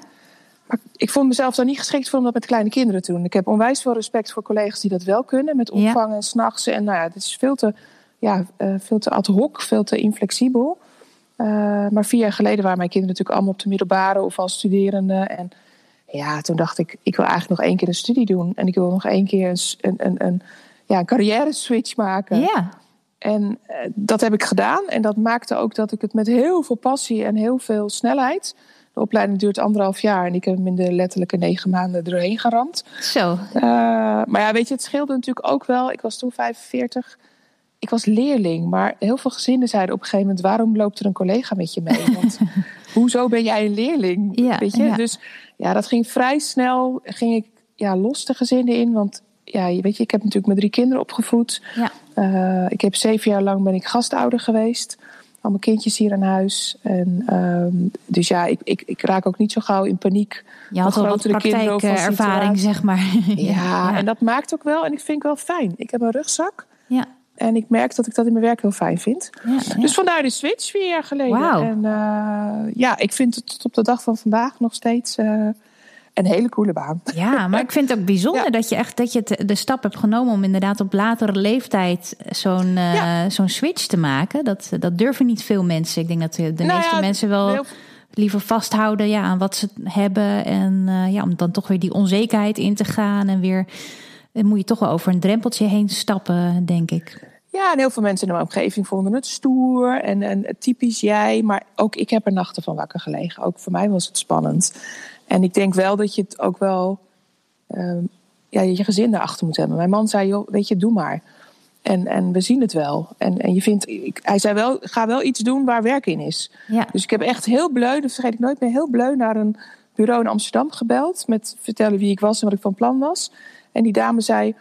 Maar ik vond mezelf daar niet geschikt voor om dat met kleine kinderen te doen. Ik heb onwijs veel respect voor collega's die dat wel kunnen. Met opvang ja. en s'nachts. En nou ja, het is veel te, ja, uh, veel te ad hoc, veel te inflexibel. Uh, maar vier jaar geleden waren mijn kinderen natuurlijk allemaal op de middelbare of als studerende. En ja, toen dacht ik, ik wil eigenlijk nog één keer een studie doen. En ik wil nog één keer een, een, een, ja, een carrière switch maken. Ja. En uh, dat heb ik gedaan. En dat maakte ook dat ik het met heel veel passie en heel veel snelheid. De opleiding duurt anderhalf jaar en ik heb hem in de letterlijke negen maanden doorheen geramd. Zo. Uh, maar ja, weet je, het scheelde natuurlijk ook wel. Ik was toen 45. Ik was leerling, maar heel veel gezinnen zeiden op een gegeven moment: waarom loopt er een collega met je mee? Want hoezo ben jij een leerling? Ja, weet je? Ja. Dus ja, dat ging vrij snel. Ging ik ja, los de gezinnen in, want ja, weet je, ik heb natuurlijk mijn drie kinderen opgevoed. Ja. Uh, ik heb zeven jaar lang ben ik gastouder geweest. Al mijn kindjes hier aan huis. En, um, dus ja, ik, ik, ik, raak ook niet zo gauw in paniek. Je had al wat praktijkervaring, zeg maar. ja, ja, en dat maakt ook wel. En ik vind ik wel fijn. Ik heb een rugzak. Ja. En ik merk dat ik dat in mijn werk heel fijn vind. Ja, dus vandaar de switch vier jaar geleden. Wow. En uh, ja, ik vind het tot op de dag van vandaag nog steeds... Uh, een hele coole baan. Ja, maar ik vind het ook bijzonder ja. dat je echt dat je het, de stap hebt genomen om inderdaad op latere leeftijd zo'n uh, ja. zo'n switch te maken. Dat, dat durven niet veel mensen. Ik denk dat de, de nou meeste mensen wel heel... liever vasthouden ja, aan wat ze hebben. En uh, ja, om dan toch weer die onzekerheid in te gaan. En weer dan moet je toch wel over een drempeltje heen stappen, denk ik. Ja, en heel veel mensen in mijn omgeving vonden het stoer en, en typisch jij. Maar ook ik heb er nachten van wakker gelegen. Ook voor mij was het spannend. En ik denk wel dat je het ook wel ehm, ja, je gezin daarachter moet hebben. Mijn man zei, joh, weet je, doe maar. En, en we zien het wel. En, en je vindt, ik, hij zei wel, ga wel iets doen waar werk in is. Ja. Dus ik heb echt heel bleu, dat vergeet ik nooit meer, heel bleu naar een bureau in Amsterdam gebeld. Met vertellen wie ik was en wat ik van plan was. En die dame zei,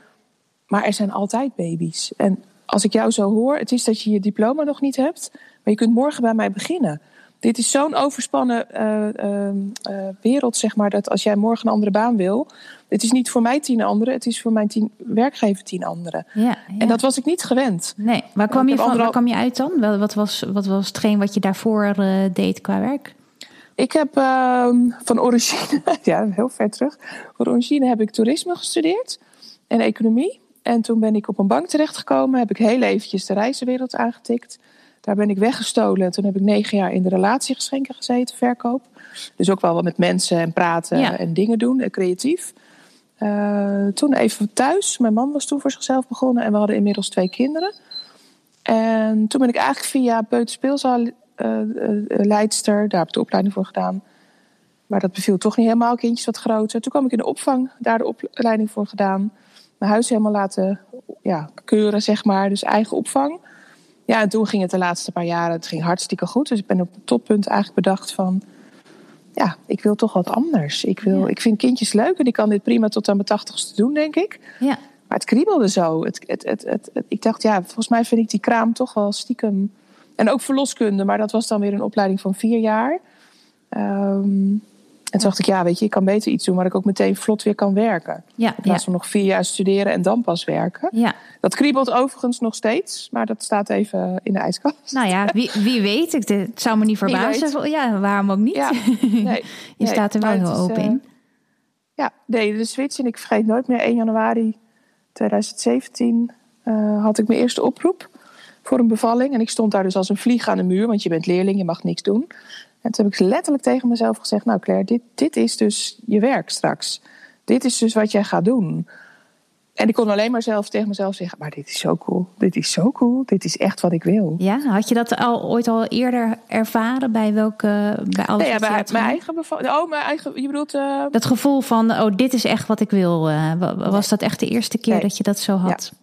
maar er zijn altijd baby's. En als ik jou zo hoor, het is dat je je diploma nog niet hebt, maar je kunt morgen bij mij beginnen. Dit is zo'n overspannen uh, uh, wereld, zeg maar, dat als jij morgen een andere baan wil, het is niet voor mij tien anderen, het is voor mijn tien werkgever tien anderen. Ja, ja. En dat was ik niet gewend. Nee, waar kwam, je, van, waar kwam je uit dan? Wat was, wat was hetgeen wat je daarvoor uh, deed qua werk? Ik heb uh, van origine, ja, heel ver terug. Van origine heb ik toerisme gestudeerd en economie. En toen ben ik op een bank terechtgekomen, heb ik heel eventjes de reizenwereld aangetikt. Daar ben ik weggestolen. Toen heb ik negen jaar in de relatiegeschenken gezeten, verkoop. Dus ook wel wat met mensen en praten Ja. en dingen doen, en creatief. Uh, toen even thuis. Mijn man was toen voor zichzelf begonnen en we hadden inmiddels twee kinderen. En toen ben ik eigenlijk via Peuterspeelzaal leidster, daar heb ik de opleiding voor gedaan. Maar dat beviel toch niet helemaal, kindjes wat groter. Toen kwam ik in de opvang, daar de opleiding voor gedaan. Mijn huis helemaal laten ja, keuren, zeg maar. Dus eigen opvang. Ja, en toen ging het de laatste paar jaren, het ging hartstikke goed. Dus ik ben op het toppunt eigenlijk bedacht van... Ja, ik wil toch wat anders. Ik, wil, Ja. ik vind kindjes leuk en ik kan dit prima tot aan mijn tachtigste doen, denk ik. Ja, Maar het kriebelde zo. Het, het, het- ik dacht, ja, volgens mij vind ik die kraam toch wel stiekem... En ook verloskunde, maar dat was dan weer een opleiding van vier jaar. Ehm, en toen dacht ik, ja, weet je, ik kan beter iets doen... waar ik ook meteen vlot weer kan werken. ja, In ja. plaats van nog vier jaar studeren en dan pas werken. ja. Dat kriebelt overigens nog steeds, maar dat staat even in de ijskast. Nou ja, wie, wie weet. Ik, het zou me niet verbazen. Ja, waarom ook niet? Ja, nee, je nee, staat er wel heel is, open eh, in. Ja, nee, de switch. En ik vergeet nooit meer, 1 januari 2017 eh, had ik mijn eerste oproep voor een bevalling. En ik stond daar dus als een vlieg aan de muur, want je bent leerling, je mag niks doen. En toen heb ik letterlijk tegen mezelf gezegd, nou Claire, dit, dit is dus je werk straks. Dit is dus wat jij gaat doen. En ik kon alleen maar zelf tegen mezelf zeggen, maar dit is zo cool, dit is zo cool, dit is echt wat ik wil. Ja, had je dat al ooit al eerder ervaren bij welke bij alles Nee, ja, je mijn, gedaan? eigen bevalling. Oh, mijn eigen. Je bedoelt. eh, Dat gevoel van, oh, dit is echt wat ik wil. eh, wa- was dat echt de eerste keer Nee. dat je dat zo had? Ja.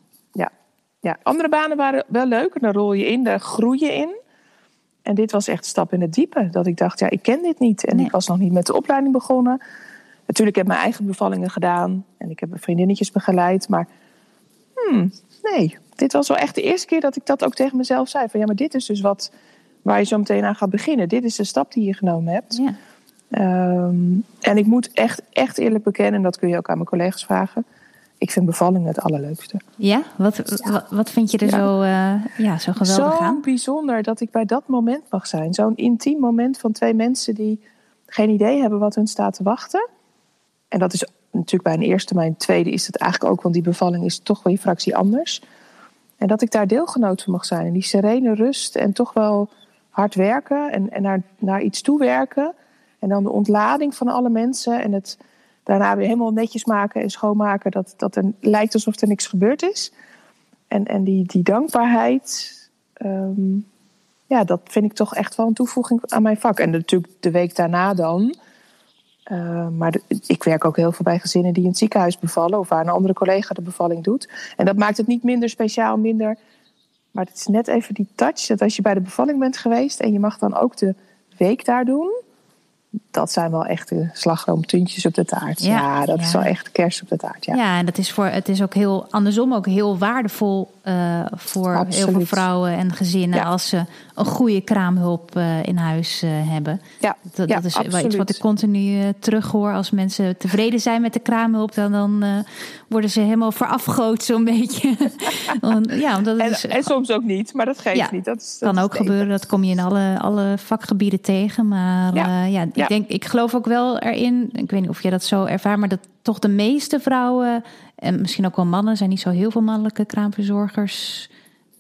Ja, andere banen waren wel leuk. Daar rol je in, daar groei je in. En dit was echt een stap in het diepe. Dat ik dacht, ja, ik ken dit niet. En Nee. ik was nog niet met de opleiding begonnen. Natuurlijk heb ik mijn eigen bevallingen gedaan. En ik heb vriendinnetjes begeleid. Maar hmm, nee, dit was wel echt de eerste keer dat ik dat ook tegen mezelf zei. Van ja, maar dit is dus wat waar je zo meteen aan gaat beginnen. Dit is de stap die je genomen hebt. Ja. Ehm, en ik moet echt, echt eerlijk bekennen, en dat kun je ook aan mijn collega's vragen. Ik vind bevallingen het allerleukste. Ja? Wat, Wat, wat vind je er Ja. zo, eh, ja, zo geweldig Zo aan? bijzonder dat ik bij dat moment mag zijn. Zo'n intiem moment van twee mensen die geen idee hebben wat hun staat te wachten. En dat is natuurlijk bij een eerste, maar een tweede is het eigenlijk ook, want die bevalling is toch wel een fractie anders. En dat ik daar deelgenoot van mag zijn. En die serene rust en toch wel hard werken en, en naar, naar iets toewerken. En dan de ontlading van alle mensen en het daarna weer helemaal netjes maken en schoonmaken. Dat, dat er lijkt alsof er niks gebeurd is. En, en die, die dankbaarheid, ehm, ja, dat vind ik toch echt wel een toevoeging aan mijn vak. En natuurlijk de week daarna dan. Uh, maar ik werk ook heel veel bij gezinnen die in het ziekenhuis bevallen. Of waar een andere collega de bevalling doet. En dat maakt het niet minder speciaal, minder. Maar het is net even die touch. Dat als je bij de bevalling bent geweest en je mag dan ook de week daar doen. Dat zijn wel echt de slagroomtuntjes op de taart. Ja, Ja, dat ja. is wel echt kerst op de taart. Ja. Ja, en dat is voor, het is ook heel andersom ook heel waardevol eh, voor heel veel vrouwen en gezinnen als ze een goede kraamhulp eh, in huis eh, hebben. Ja, Dat, dat is wel iets wat ik continu terughoor. Als mensen tevreden zijn met de kraamhulp, dan, dan worden ze helemaal verafgoot zo'n beetje. Ja, omdat het En, is, en soms ook niet, maar dat geeft niet. Dat is, dat kan ook gebeuren. Dat kom je in alle, alle vakgebieden tegen. Maar Ja. Ja, ik. Denk, ik geloof ook wel erin. Ik weet niet of je dat zo ervaart, maar dat toch de meeste vrouwen en misschien ook wel mannen zijn niet zo heel veel mannelijke kraamverzorgers.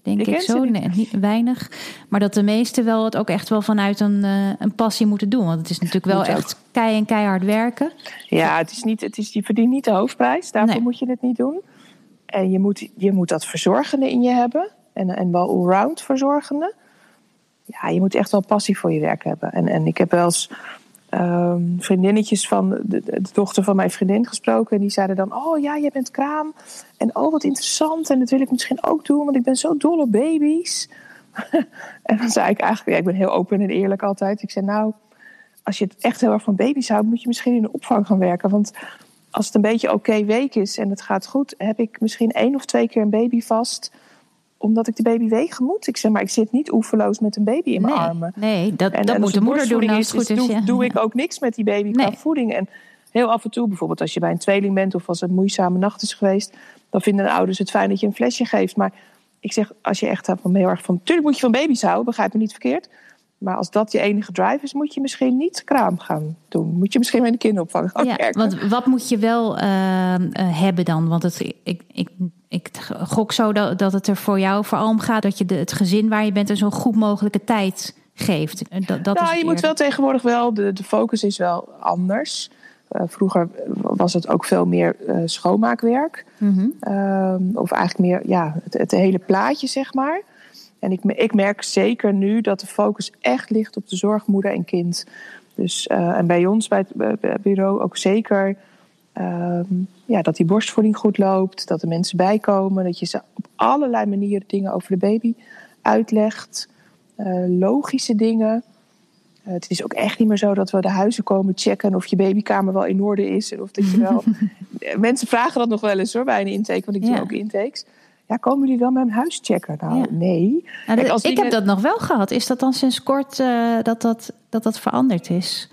Denk Ik zo, niet. nee, niet weinig. Maar dat de meesten wel het ook echt wel vanuit een, eh, een passie moeten doen. Want het is natuurlijk wel echt kei en keihard werken. Ja, het is niet, het is, je verdient niet de hoofdprijs. Daarvoor Nee. moet je het niet doen. En je moet, je moet dat verzorgende in je hebben. En, en wel allround verzorgende. Ja, je moet echt wel passie voor je werk hebben. En, en ik heb wel eens ehm, vriendinnetjes van de, dochter van mijn vriendin gesproken. En die zeiden dan: Oh ja, jij bent kraam. En oh, wat interessant. En dat wil ik misschien ook doen, want ik ben zo dol op baby's. en dan zei ik eigenlijk: ja, Ik ben heel open en eerlijk altijd. Ik zei: Nou, als je het echt heel erg van baby's houdt, moet je misschien in de opvang gaan werken. Want als het een beetje oké week is en het gaat goed, heb ik misschien één of twee keer een baby vast omdat ik de baby wegen moet. Ik zeg maar, ik zit niet oeverloos met een baby in mijn armen. Nee, dat, en, dat moet de moeder doen als het goed is. Doe, doe ik ook niks met die baby qua voeding. En heel af en toe, bijvoorbeeld als je bij een tweeling bent of als het een moeizame nacht is geweest, dan vinden de ouders het fijn dat je een flesje geeft. Maar ik zeg, als je echt van heel erg van, natuurlijk moet je van baby's houden, begrijp me niet verkeerd. Maar als dat je enige drive is, moet je misschien niet kraam gaan doen. Moet je misschien met de kinderopvang gaan ja, werken. Want wat moet je wel uh, hebben dan? Want het, ik, ik, ik gok zo dat, dat het er voor jou vooral om gaat dat je de, het gezin waar je bent een zo goed mogelijke tijd geeft. Dat, dat nou, je moet wel tegenwoordig wel, de, de focus is wel anders. Uh, vroeger was het ook veel meer uh, schoonmaakwerk. Mm -hmm. uh, of eigenlijk meer ja, het, het hele plaatje, zeg maar. En ik, ik merk zeker nu dat de focus echt ligt op de zorgmoeder en kind. Dus, uh, en bij ons bij het bureau ook zeker uh, ja, dat die borstvoeding goed loopt, dat er mensen bijkomen, dat je ze op allerlei manieren dingen over de baby uitlegt, uh, logische dingen. Uh, het is ook echt niet meer zo dat we de huizen komen checken of je babykamer wel in orde is en of dat je wel. mensen vragen dat nog wel eens hoor bij een intake, want ik doe ook intakes. Ja, komen jullie wel met een huis checken? Nou, nee. Nou, Kijk, ik heb dat nog wel gehad. Is dat dan sinds kort uh, dat, dat, dat dat veranderd is?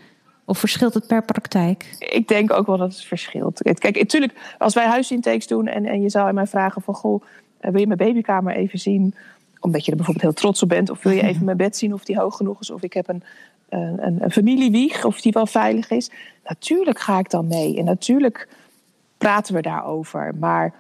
Of verschilt het per praktijk? Ik denk ook wel dat het verschilt. Kijk, natuurlijk, als wij huisintakes doen en, en je zou aan mij vragen van... goh, eh, wil je mijn babykamer even zien? Omdat je er bijvoorbeeld heel trots op bent. Of wil je even mijn bed zien of die hoog genoeg is? Of ik heb een, een, een familiewieg, of die wel veilig is. Natuurlijk ga ik dan mee. En natuurlijk praten we daarover. Maar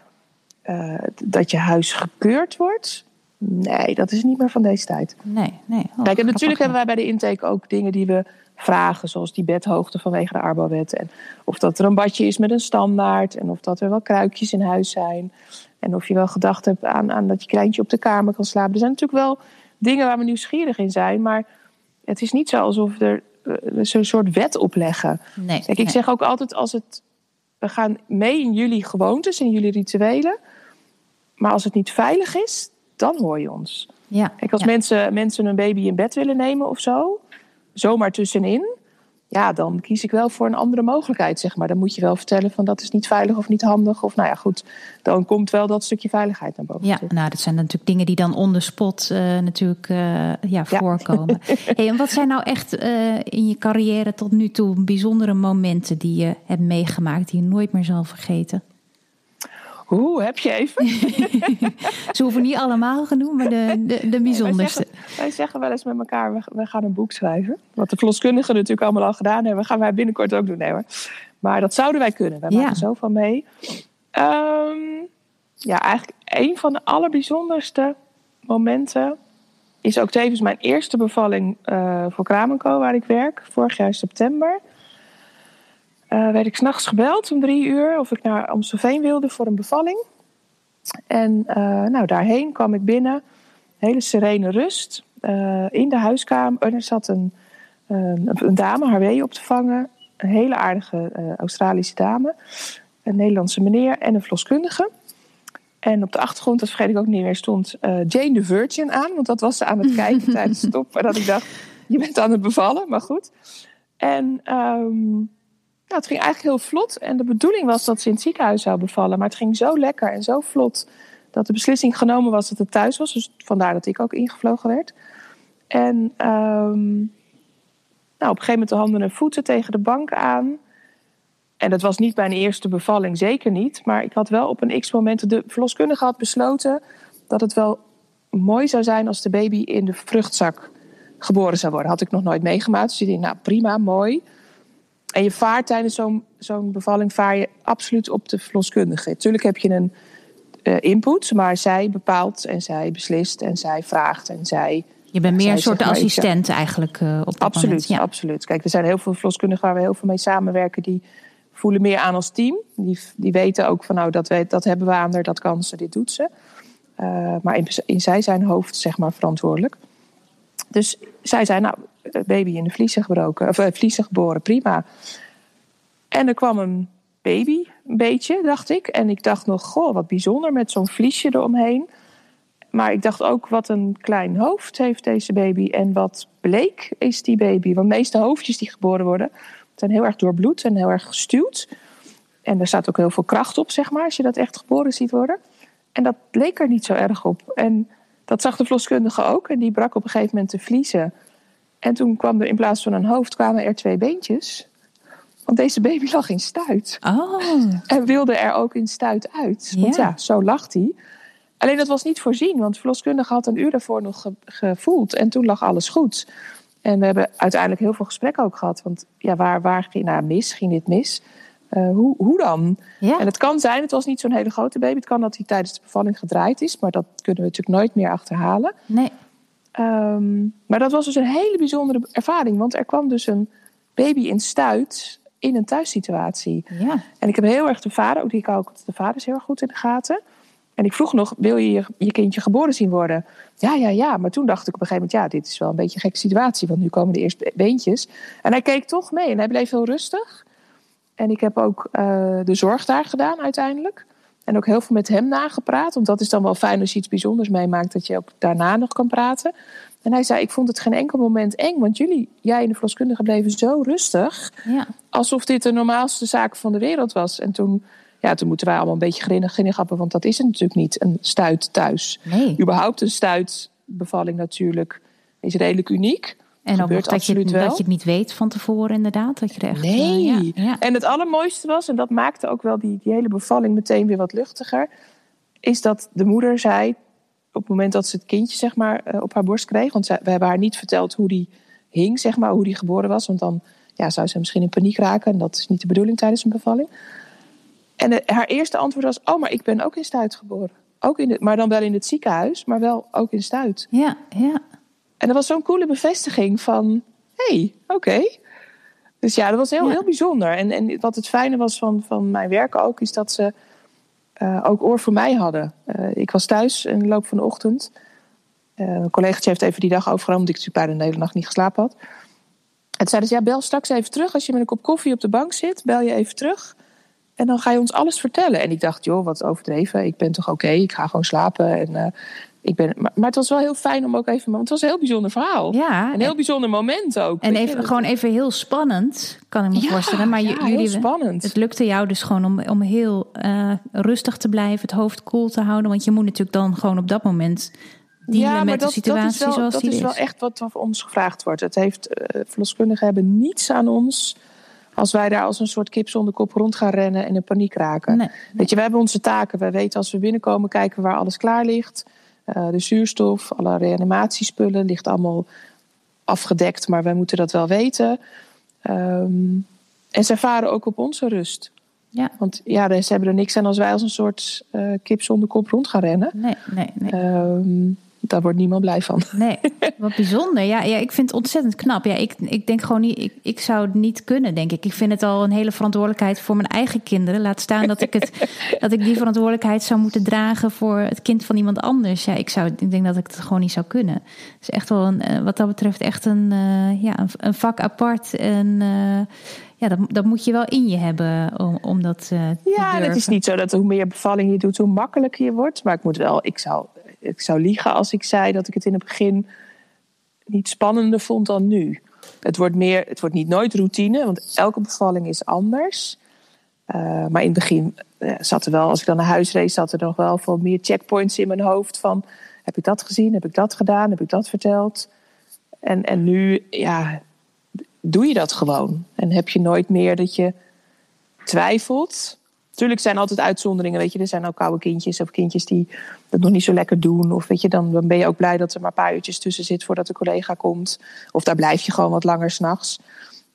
uh, dat je huis gekeurd wordt. Nee, dat is niet meer van deze tijd. Nee, nee. Oh, Kijk, en natuurlijk hebben wij bij de intake ook dingen die we vragen, zoals die bedhoogte vanwege de Arbowet. En of dat er een badje is met een standaard. En of dat er wel kruikjes in huis zijn. En of je wel gedacht hebt aan, aan dat je kleintje op de kamer kan slapen. Er zijn natuurlijk wel dingen waar we nieuwsgierig in zijn. Maar het is niet zo alsof er uh, zo'n soort wet opleggen. Nee, Kijk, ik zeg ook altijd als het. We gaan mee in jullie gewoontes, in jullie rituelen. Maar als het niet veilig is, dan hoor je ons. Ja, Kijk, als ja. mensen, mensen een baby in bed willen nemen of zo, zomaar tussenin, ja, dan kies ik wel voor een andere mogelijkheid, zeg maar. Dan moet je wel vertellen van dat is niet veilig of niet handig. Of nou ja, goed, dan komt wel dat stukje veiligheid naar boven. Ja, nou, dat zijn natuurlijk dingen die dan on the spot uh, natuurlijk uh, ja, voorkomen. Ja. hey, en wat zijn nou echt uh, in je carrière tot nu toe bijzondere momenten die je hebt meegemaakt, die je nooit meer zal vergeten? Hoe heb je even? Ze hoeven niet allemaal genoemd, maar de, de, de bijzonderste. Wij zeggen, wij zeggen, wel eens met elkaar, we, we, gaan een boek schrijven. Wat de verloskundigen natuurlijk allemaal al gedaan hebben. gaan wij binnenkort ook doen. Nee hoor. Maar dat zouden wij kunnen. Wij ja. maken zoveel mee. Um, ja, eigenlijk een van de allerbijzonderste momenten... is ook tevens mijn eerste bevalling uh, voor Kramenco, waar ik werk. Vorig jaar september. Uh, werd ik s'nachts gebeld om drie uur of ik naar Amstelveen wilde voor een bevalling. En uh, nou, daarheen kwam ik binnen. Hele serene rust. Uh, in de huiskamer er zat een, een, dame haar wee op te vangen. Een hele aardige Australische dame. Een Nederlandse meneer en een verloskundige. En op de achtergrond, dat vergeet ik ook niet meer, stond Jane the Virgin aan. Want dat was ze aan het kijken tijdens de stop. En dat ik dacht, je bent aan het bevallen, maar goed. En... Um, nou, het ging eigenlijk heel vlot. En de bedoeling was dat ze in het ziekenhuis zou bevallen. Maar het ging zo lekker en zo vlot dat de beslissing genomen was dat het thuis was. Dus vandaar dat ik ook ingevlogen werd. En um, nou, op een gegeven moment de handen en voeten tegen de bank aan. En dat was niet bij een eerste bevalling, zeker niet. Maar ik had wel op een x-moment... De verloskundige had besloten dat het wel mooi zou zijn... als de baby in de vruchtzak geboren zou worden. Had ik nog nooit meegemaakt. Dus ik dacht, nou prima, mooi... En je vaart tijdens zo'n zo'n bevalling vaar je absoluut op de verloskundige. Natuurlijk heb je een uh, input, maar zij bepaalt en zij beslist en zij vraagt en zij. Je bent meer een soort assistent eigenlijk uh, op dat absoluut, moment. Ja. absoluut. Kijk, er zijn heel veel verloskundigen waar we heel veel mee samenwerken die voelen meer aan als team. Die, die weten ook van nou dat, weet, dat hebben we aan haar, dat kan ze, dit doet ze. Uh, maar in, in zij zijn hoofd zeg maar verantwoordelijk. Dus zij zei, nou, baby in de vliezen gebroken, of uh, vliezen geboren, prima. En er kwam een baby, een beetje, dacht ik. En ik dacht nog, goh, wat bijzonder met zo'n vliesje eromheen. Maar ik dacht ook, wat een klein hoofd heeft deze baby. En wat bleek is die baby. Want de meeste hoofdjes die geboren worden, zijn heel erg doorbloed en heel erg gestuwd. En er staat ook heel veel kracht op, zeg maar, als je dat echt geboren ziet worden. En dat leek er niet zo erg op. En dat zag de verloskundige ook. En die brak op een gegeven moment de vliezen. En toen kwam er in plaats van een hoofd, kwamen er twee beentjes. Want deze baby lag in stuit. Oh. En wilde er ook in stuit uit. Want ja, zo lag hij. Alleen dat was niet voorzien, want de verloskundige had een uur daarvoor nog gevoeld. En toen lag alles goed. En we hebben uiteindelijk heel veel gesprekken ook gehad. Want ja, waar, waar ging nou mis? Ging dit mis? Uh, hoe, hoe dan? Ja. En het kan zijn, het was niet zo'n hele grote baby. Het kan dat hij tijdens de bevalling gedraaid is. Maar dat kunnen we natuurlijk nooit meer achterhalen. Nee. Um, maar dat was dus een hele bijzondere ervaring. Want er kwam dus een baby in stuit in een thuissituatie. Ja. En ik heb heel erg de vader, ook die ik ook de vader is heel erg goed in de gaten. En ik vroeg nog, wil je je kindje geboren zien worden? Ja, ja, ja. Maar toen dacht ik op een gegeven moment, ja, dit is wel een beetje een gekke situatie. Want nu komen de eerste beentjes. En hij keek toch mee en hij bleef heel rustig. En ik heb ook uh, de zorg daar gedaan uiteindelijk. En ook heel veel met hem nagepraat. Want dat is dan wel fijn als je iets bijzonders meemaakt, dat je ook daarna nog kan praten. En hij zei: Ik vond het geen enkel moment eng, want jullie, jij en de verloskundige, bleven zo rustig. Ja. Alsof dit de normaalste zaak van de wereld was. En toen, ja, toen moeten wij allemaal een beetje grinnig, grinnig grappen, want dat is het natuurlijk niet, een stuit thuis. Nee. Überhaupt een stuitbevalling natuurlijk is redelijk uniek. En ook dat je, wel. dat je het niet weet van tevoren, inderdaad. Dat je er echt, eh, Nee. ja, ja. En het allermooiste was, en dat maakte ook wel die, die hele bevalling meteen weer wat luchtiger, is dat de moeder zei op het moment dat ze het kindje zeg maar, eh, op haar borst kreeg, want zij, we hebben haar niet verteld hoe die hing, zeg maar, hoe die geboren was, want dan ja, zou ze misschien in paniek raken en dat is niet de bedoeling tijdens een bevalling. En de- haar eerste antwoord was: Oh, maar ik ben ook in Stuit geboren. Ook in het, maar dan wel in het ziekenhuis, maar wel ook in Stuit. ja, ja. En dat was zo'n coole bevestiging van, hé, hey, oké. Dus ja, dat was heel, Ja. heel bijzonder. En, en wat het fijne was van, van mijn werk ook, is dat ze eh, ook oor voor mij hadden. Eh, ik was thuis in de loop van de ochtend. Eh een collegaatje heeft even die dag overgenomen, omdat ik natuurlijk bijna de hele nacht niet geslapen had. En toen zeiden ze, ja, bel straks even terug. Als je met een kop koffie op de bank zit, bel je even terug. En dan ga je ons alles vertellen. En ik dacht, joh, wat overdreven. Ik ben toch oké, ik ga gewoon slapen. En, ik ben, maar, maar het was wel heel fijn om ook even... Want het was een heel bijzonder verhaal. ja. Een heel bijzonder moment ook. En even, gewoon even heel spannend, kan ik me Ja, voorstellen. Maar ja, heel jullie, spannend. het lukte jou dus gewoon om, om heel eh, rustig te blijven, het hoofd koel te houden. Want je moet natuurlijk dan gewoon op dat moment dealen met de situatie dat is wel, zoals dat die is is. wel echt wat van ons gevraagd wordt. Het heeft, eh verloskundigen hebben niets aan ons als wij daar als een soort kip zonder kop rond gaan rennen en in paniek raken. Nee, Weet je, we hebben onze taken. We weten als we binnenkomen, kijken we waar alles klaar ligt. Eh, de zuurstof, alle reanimatiespullen ligt allemaal afgedekt, maar wij moeten dat wel weten. Ehm, en ze varen ook op onze rust. Ja. Want ja, ze hebben er niks aan als wij als een soort eh, kip zonder kop rond gaan rennen. Nee, nee, nee. Ehm, daar wordt niemand blij van. Nee, wat bijzonder. Ja, ja, ik vind het ontzettend knap. Ja, ik, ik denk gewoon niet, ik, ik zou het niet kunnen, denk ik. Ik vind het al een hele verantwoordelijkheid voor mijn eigen kinderen. Laat staan dat ik, het, dat ik die verantwoordelijkheid zou moeten dragen voor het kind van iemand anders. Ja, ik, zou, ik denk dat ik het gewoon niet zou kunnen. Het is echt wel, een, eh, wat dat betreft, echt een, eh, ja, een, een vak apart. En eh, ja, dat, dat moet je wel in je hebben om, om dat te Ja, het is niet zo dat hoe meer bevalling je doet, hoe makkelijker je wordt. Maar ik moet wel, ik zou, ik zou liegen als ik zei dat ik het in het begin niet spannender vond dan nu. Het wordt, meer, het wordt niet nooit routine, want elke bevalling is anders. Eh, maar in het begin eh, zat er wel, als ik dan naar huis reed, zat er nog wel veel meer checkpoints in mijn hoofd. Van heb ik dat gezien, heb ik dat gedaan, heb ik dat verteld? En, en nu, ja, doe je dat gewoon. En heb je nooit meer dat je twijfelt. Tuurlijk zijn er altijd uitzonderingen, weet je. Er zijn ook oude kindjes of kindjes die het nog niet zo lekker doen. Of weet je, dan, dan ben je ook blij dat er maar een paar uurtjes tussen zit voordat de collega komt. Of daar blijf je gewoon wat langer s'nachts.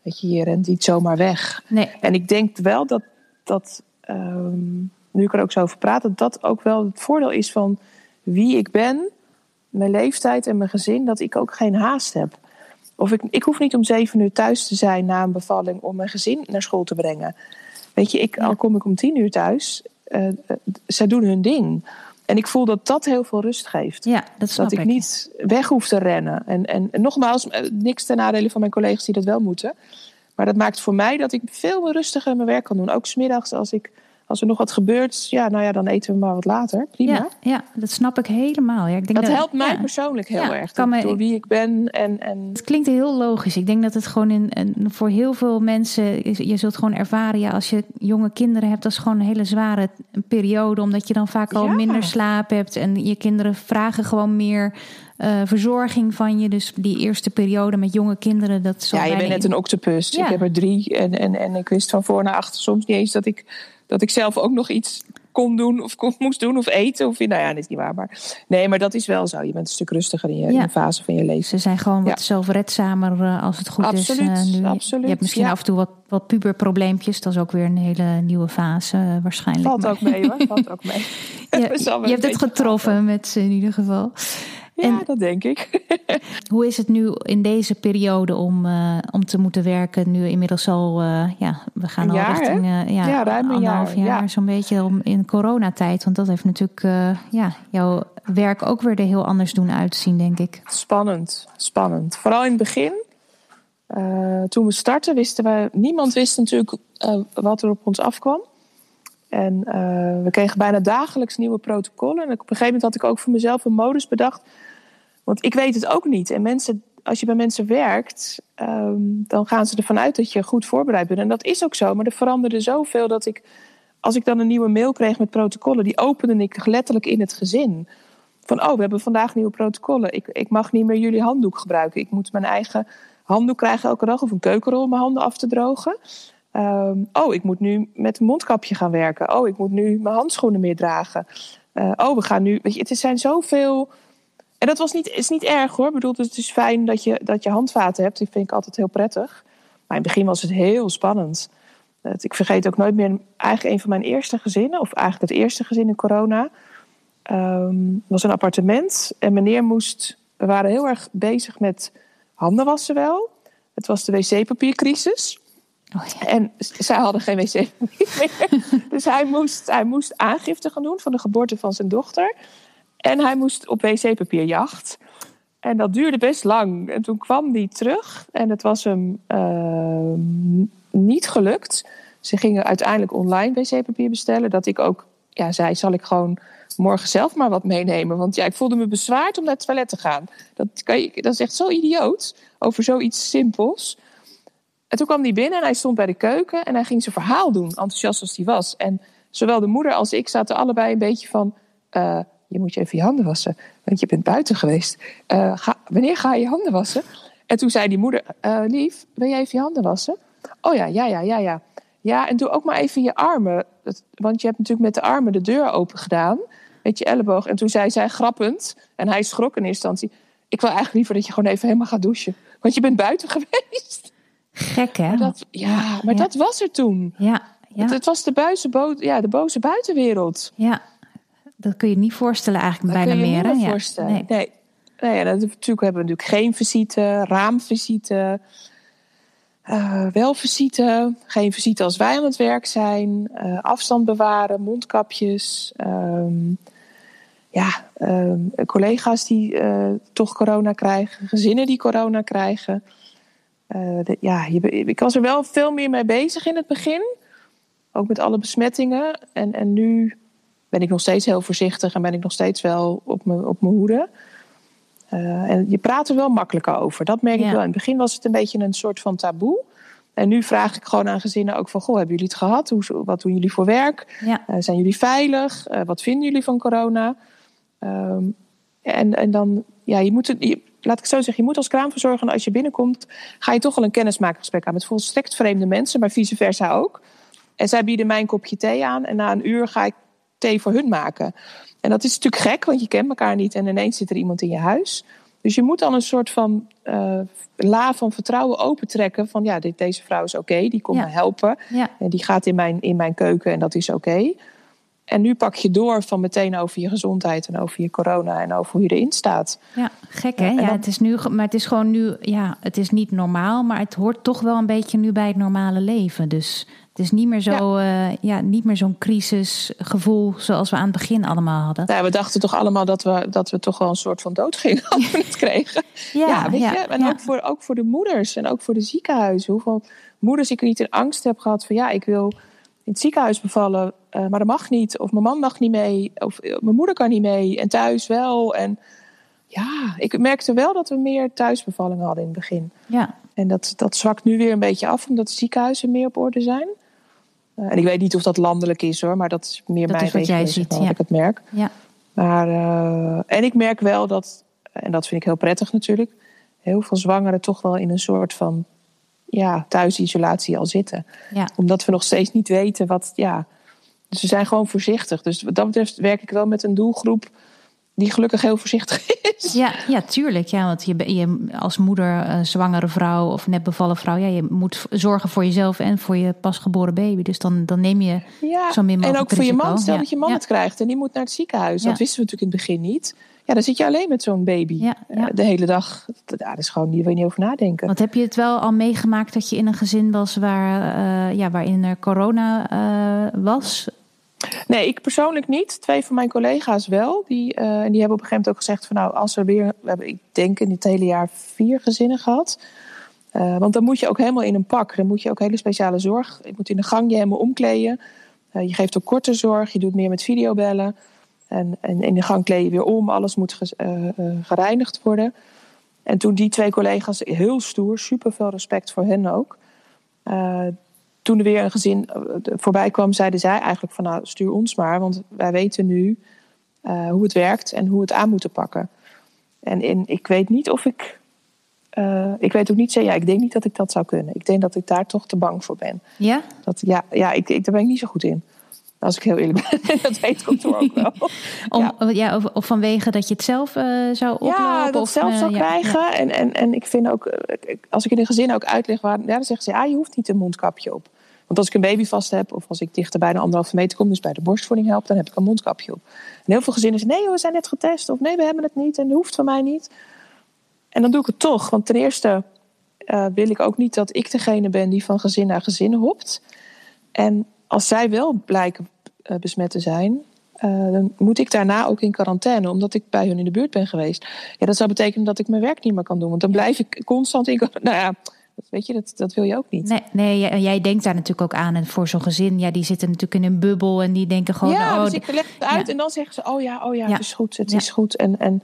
Weet je, je rent niet zomaar weg. Nee, En ik denk wel dat, dat ehm, nu ik er ook zo over praat, dat dat ook wel het voordeel is van wie ik ben, mijn leeftijd en mijn gezin, dat ik ook geen haast heb. Of ik, ik hoef niet om zeven uur thuis te zijn na een bevalling om mijn gezin naar school te brengen. Weet je, ik, al kom ik om tien uur thuis, eh, zij doen hun ding. En ik voel dat dat heel veel rust geeft. Ja, dat dat ik, niet weg hoef te rennen. En, en, en nogmaals, eh, niks ten nadele van mijn collega's die dat wel moeten. Maar dat maakt voor mij dat ik veel rustiger mijn werk kan doen. Ook smiddags als ik als er nog wat gebeurt, ja, nou ja, dan eten we maar wat later. Prima. Ja, ja dat snap ik helemaal. Ja, ik denk dat, dat helpt mij persoonlijk heel erg. Door, me, door wie ik ben. En, en... Het klinkt heel logisch. Ik denk dat het gewoon in, voor heel veel mensen, je zult gewoon ervaren, ja, als je jonge kinderen hebt, dat is gewoon een hele zware periode. Omdat je dan vaak al minder slaap hebt. En je kinderen vragen gewoon meer. Uh, verzorging van je. Dus die eerste periode met jonge kinderen. Dat ja, je bent net een octopus. Ik heb er drie. En, en, en ik wist van voor naar achter soms niet eens dat ik dat ik zelf ook nog iets kon doen of kon, moest doen of eten. Of, nou ja, dat is niet waar. Maar, nee, maar dat is wel zo. Je bent een stuk rustiger in, je, in fase van je leven. Ze zijn gewoon wat zelfredzamer uh, als het goed absoluut, is. Uh, absoluut. Je hebt misschien af en toe wat, wat puberprobleempjes. Dat is ook weer een hele nieuwe fase uh, waarschijnlijk. Valt ook mee hoor. Valt ook mee. je, je hebt het getroffen met ze in ieder geval. Ja, dat denk ik. hoe is het nu in deze periode om, uh, om te moeten werken? Nu inmiddels al, uh, ja, we gaan al jaar, richting uh, ja, ja, ruim een jaar, jaar ja. zo'n beetje om, in coronatijd. Want dat heeft natuurlijk ja, jouw werk ook weer er heel anders doen uitzien, denk ik. Spannend, spannend. Vooral in het begin. toen we startten wisten we, niemand wist natuurlijk wat er op ons afkwam. En uh, we kregen bijna dagelijks nieuwe protocollen. En op een gegeven moment had ik ook voor mezelf een modus bedacht. Want ik weet het ook niet. En mensen, als je bij mensen werkt, um, dan gaan ze ervan uit dat je goed voorbereid bent. En dat is ook zo. Maar er veranderde zoveel dat ik, als ik dan een nieuwe mail kreeg met protocollen, die opende ik letterlijk in het gezin. Van, oh, we hebben vandaag nieuwe protocollen. Ik, ik mag niet meer jullie handdoek gebruiken. Ik moet mijn eigen handdoek krijgen elke dag. Of een keukenrol om mijn handen af te drogen. Um, oh, ik moet nu met een mondkapje gaan werken. Oh, ik moet nu mijn handschoenen meer dragen. Uh, oh, we gaan nu. Weet je, het zijn zoveel. En dat was niet, is niet erg hoor. Ik bedoel, het is fijn dat je, dat je handvaten hebt. Die vind ik altijd heel prettig. Maar in het begin was het heel spannend. Ik vergeet ook nooit meer. Eigenlijk een van mijn eerste gezinnen, of eigenlijk het eerste gezin in corona. Um, was een appartement. En meneer moest. We waren heel erg bezig met handen wassen wel. Het was de wc-papiercrisis. Oh, ja. En zij hadden geen wc meer. dus hij moest, hij moest aangifte gaan doen van de geboorte van zijn dochter. En hij moest op wc-papierjacht. En dat duurde best lang. En toen kwam hij terug en het was hem uh, niet gelukt. Ze gingen uiteindelijk online wc-papier bestellen. Dat ik ook ja, zei, zal ik gewoon morgen zelf maar wat meenemen? Want ja, ik voelde me bezwaard om naar het toilet te gaan. Dat, kan je, dat is echt zo idioot over zoiets simpels. En toen kwam hij binnen en hij stond bij de keuken en hij ging zijn verhaal doen, enthousiast als hij was. En zowel de moeder als ik zaten allebei een beetje van: uh, je moet je even je handen wassen, want je bent buiten geweest. Uh, ga, wanneer ga je je handen wassen? En toen zei die moeder: uh, Lief, wil jij even je handen wassen? Oh ja, ja, ja, ja, ja. Ja, en doe ook maar even je armen. Want je hebt natuurlijk met de armen de deur open gedaan. Met je elleboog. En toen zei zij grappend, en hij schrok in eerste instantie: Ik wil eigenlijk liever dat je gewoon even helemaal gaat douchen. Want je bent buiten geweest. Gek, hè? Maar dat, ja, maar ja. dat was er toen. Ja, ja. Het, het was de, ja, de boze buitenwereld. Ja, dat kun je niet voorstellen eigenlijk dat bijna kun je meer. Niet voorstellen. Ja. Nee. nee. nee dat, natuurlijk hebben we natuurlijk geen visite, raamvisite. Uh, wel visite, geen visite als wij aan het werk zijn. Uh, afstand bewaren, mondkapjes. Um, ja, um, collega's die uh, toch corona krijgen. Gezinnen die corona krijgen. De, ja, je, ik was er wel veel meer mee bezig in het begin. Ook met alle besmettingen. En, en nu ben ik nog steeds heel voorzichtig en ben ik nog steeds wel op mijn op mijn hoede. Uh, en je praat er wel makkelijker over. Dat merk ik wel. In het begin was het een beetje een soort van taboe. En nu vraag ik gewoon aan gezinnen ook van... Goh, hebben jullie het gehad? Hoe, wat doen jullie voor werk? Ja. Uh, zijn jullie veilig? Uh, wat vinden jullie van corona? Um, en, en dan, ja, je moet het, je, laat ik het zo zeggen, je moet als kraamverzorger, als je binnenkomt, ga je toch al een kennismakingsgesprek aan met volstrekt vreemde mensen, maar vice versa ook. En zij bieden mij een kopje thee aan en na een uur ga ik thee voor hun maken. En dat is natuurlijk gek, want je kent elkaar niet en ineens zit er iemand in je huis. Dus je moet dan een soort van uh, la van vertrouwen opentrekken. Van ja, dit, deze vrouw is oké, okay, die komt Ja. me helpen. Ja. En die gaat in mijn, in mijn keuken en dat is oké. Okay. En nu pak je door van meteen over je gezondheid en over je corona en over hoe je erin staat. Ja, gek hè? Ja, dan- het is nu, maar het is gewoon nu, ja, het is niet normaal, maar het hoort toch wel een beetje nu bij het normale leven. Dus Het is niet meer zo, ja. ja niet meer zo'n crisisgevoel zoals we aan het begin allemaal hadden. Nou, we dachten toch allemaal dat we, dat we toch wel een soort van dood gingen als we het kregen. Ja, weet je? En ook, voor, ook voor de moeders en ook voor de ziekenhuizen. Hoeveel moeders ik niet in angst heb gehad van ja, ik wil in het ziekenhuis bevallen, maar dat mag niet. Of mijn man mag niet mee, of mijn moeder kan niet mee en thuis wel. En ja, ik merkte wel dat we meer thuisbevallingen hadden in het begin. Ja. En dat, dat zwakt nu weer een beetje af, omdat de ziekenhuizen meer op orde zijn. Uh, en ik weet niet of dat landelijk is hoor, maar dat is meer dat mijn is wat jij ziet, ja. ik het merk. Ja. Maar, uh, en ik merk wel dat, en dat vind ik heel prettig natuurlijk, heel veel zwangeren toch wel in een soort van ja, thuisisolatie al zitten. Ja. Omdat we nog steeds niet weten wat, ja. Dus we zijn gewoon voorzichtig. Dus wat dat betreft werk ik wel met een doelgroep die gelukkig heel voorzichtig is. Ja, ja tuurlijk. Ja, want je, je als moeder, uh, zwangere vrouw of net bevallen vrouw, ja, je moet zorgen voor jezelf en voor je pasgeboren baby. Dus dan, dan neem je ja, zo min mogelijk En ook voor je man. Stel ja. dat je man ja. het krijgt en die moet naar het ziekenhuis. Dat wisten we natuurlijk in het begin niet. Ja, dan zit je alleen met zo'n baby uh, de hele dag. Dat is gewoon, daar wil je niet over nadenken. Want heb je het wel al meegemaakt dat je in een gezin was waar, uh, ja, waarin er corona uh, was? Nee, ik persoonlijk niet. Twee van mijn collega's wel. Die, uh, die hebben op een gegeven moment ook gezegd van nou, als er weer, we hebben ik denk in dit hele jaar vier gezinnen gehad. Uh, want dan moet je ook helemaal in een pak. Dan moet je ook hele speciale zorg. Je moet in de gang je helemaal omkleden. Uh, je geeft ook korte zorg. Je doet meer met videobellen. En, en in de gang kleed je weer om. Alles moet ge, gereinigd worden. En toen die twee collega's heel stoer, super veel respect voor hen ook toen er weer een gezin voorbij kwam, zeiden zij eigenlijk van nou stuur ons maar, want wij weten nu uh, hoe het werkt en hoe we het aan moeten pakken. En in, ik weet niet of ik, uh, ik weet ook niet ja, ik denk niet dat ik dat zou kunnen. Ik denk dat ik daar toch te bang voor ben. Ja? Dat, ja, ja ik, ik, daar ben ik niet zo goed in. Als ik heel eerlijk ben. dat weet kantoor ook wel. Om, ja. ja of, of, vanwege dat je het zelf uh, zou oplopen? Ja, dat of, zelf zou uh, krijgen. Ja, en, en, en ik vind ook, als ik in een gezin ook uitleg waar, ja, dan zeggen ze, ja, je hoeft niet een mondkapje op. Want als ik een baby vast heb, of als ik dichter bij de anderhalve meter kom, dus bij de borstvoeding help, dan heb ik een mondkapje op. En heel veel gezinnen zeggen, nee, we zijn net getest, of nee, we hebben het niet en dat hoeft van mij niet. En dan doe ik het toch, want ten eerste uh, wil ik ook niet dat ik degene ben die van gezin naar gezin hopt. En als zij wel blijken uh, besmet te zijn, uh, dan moet ik daarna ook in quarantaine, omdat ik bij hun in de buurt ben geweest. Ja, dat zou betekenen dat ik mijn werk niet meer kan doen, want dan blijf ik constant in. Nou ja, weet je, dat, dat wil je ook niet. Nee, nee jij, jij denkt daar natuurlijk ook aan. En voor zo'n gezin, ja, die zitten natuurlijk in een bubbel en die denken gewoon. Ja, oh, dus ik leg het uit ja. en dan zeggen ze: Oh ja, oh ja, Ja. het is goed, het Ja. is goed. En, en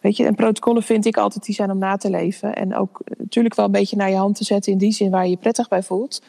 weet je, en protocollen vind ik altijd die zijn om na te leven. En ook eh, natuurlijk wel een beetje naar je hand te zetten in die zin waar je je prettig bij voelt.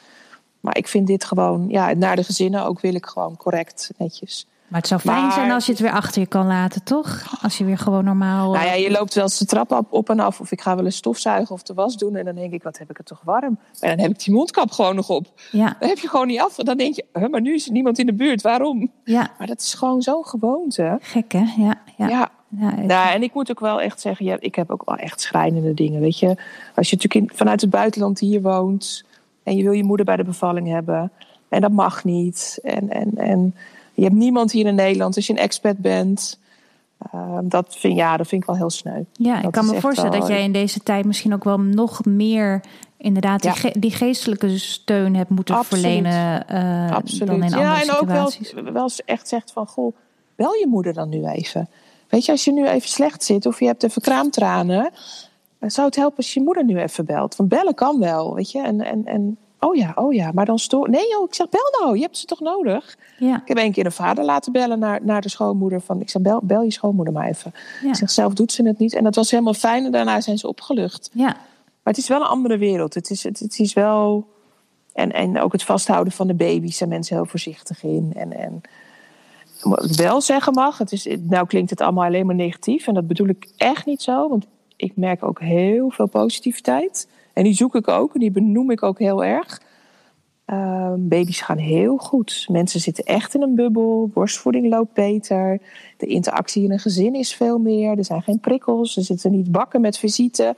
Maar ik vind dit gewoon, ja, naar de gezinnen ook wil ik gewoon correct, netjes. Maar het zou fijn Maar- zijn als je het weer achter je kan laten, toch? Als je weer gewoon normaal. Nou ja, je loopt wel eens de trap op, op en af. Of ik ga wel eens stofzuigen of de was doen. En dan denk ik, wat heb ik het toch warm. En dan heb ik die mondkap gewoon nog op. ja, Dan heb je gewoon niet af. Dan denk je, huh, maar nu is er niemand in de buurt. Waarom? ja, Maar dat is gewoon zo'n gewoonte. gek hè? Ja, ja. Ja. ja. Nou, en ik moet ook wel echt zeggen, ja, ik heb ook wel echt schrijnende dingen. Weet je, als je natuurlijk in, vanuit het buitenland hier woont en je wil je moeder bij de bevalling hebben en dat mag niet. En, en, en je hebt niemand hier in Nederland als je een expat bent. Uh, dat, vind, ja, dat vind ik wel heel sneu. Ja, ik kan me voorstellen wel- dat jij in deze tijd misschien ook wel nog meer inderdaad die, Ja. ge- die geestelijke steun hebt moeten Absoluut. verlenen eh, Absoluut. dan in ja, andere en ook wel, wel eens echt zegt van, goh, bel je moeder dan nu even. Weet je, als je nu even slecht zit of je hebt even kraamtranen, zou het helpen als je moeder nu even belt. Want bellen kan wel, weet je. En, en, en oh ja, oh ja, maar dan stoor... Nee joh, ik zeg, bel nou, je hebt ze toch nodig? Ja, Ik heb een keer een vader laten bellen naar, naar de schoonmoeder. Van, ik zeg, bel, bel je schoonmoeder maar even. Ja. Ik zeg, zelf doet ze het niet. En dat was helemaal fijn en daarna zijn ze opgelucht. ja, Maar het is wel een andere wereld. Het is, het, het is wel... En, en ook het vasthouden van de baby's zijn mensen heel voorzichtig in. En, en wat ik wel zeggen mag, het is, nou klinkt het allemaal alleen maar negatief. En dat bedoel ik echt niet zo. Want ik merk ook heel veel positiviteit. En die zoek ik ook en die benoem ik ook heel erg. Uh, baby's gaan heel goed. Mensen zitten echt in een bubbel. Borstvoeding loopt beter. De interactie in een gezin is veel meer. Er zijn geen prikkels. Ze zitten niet bakken met visite.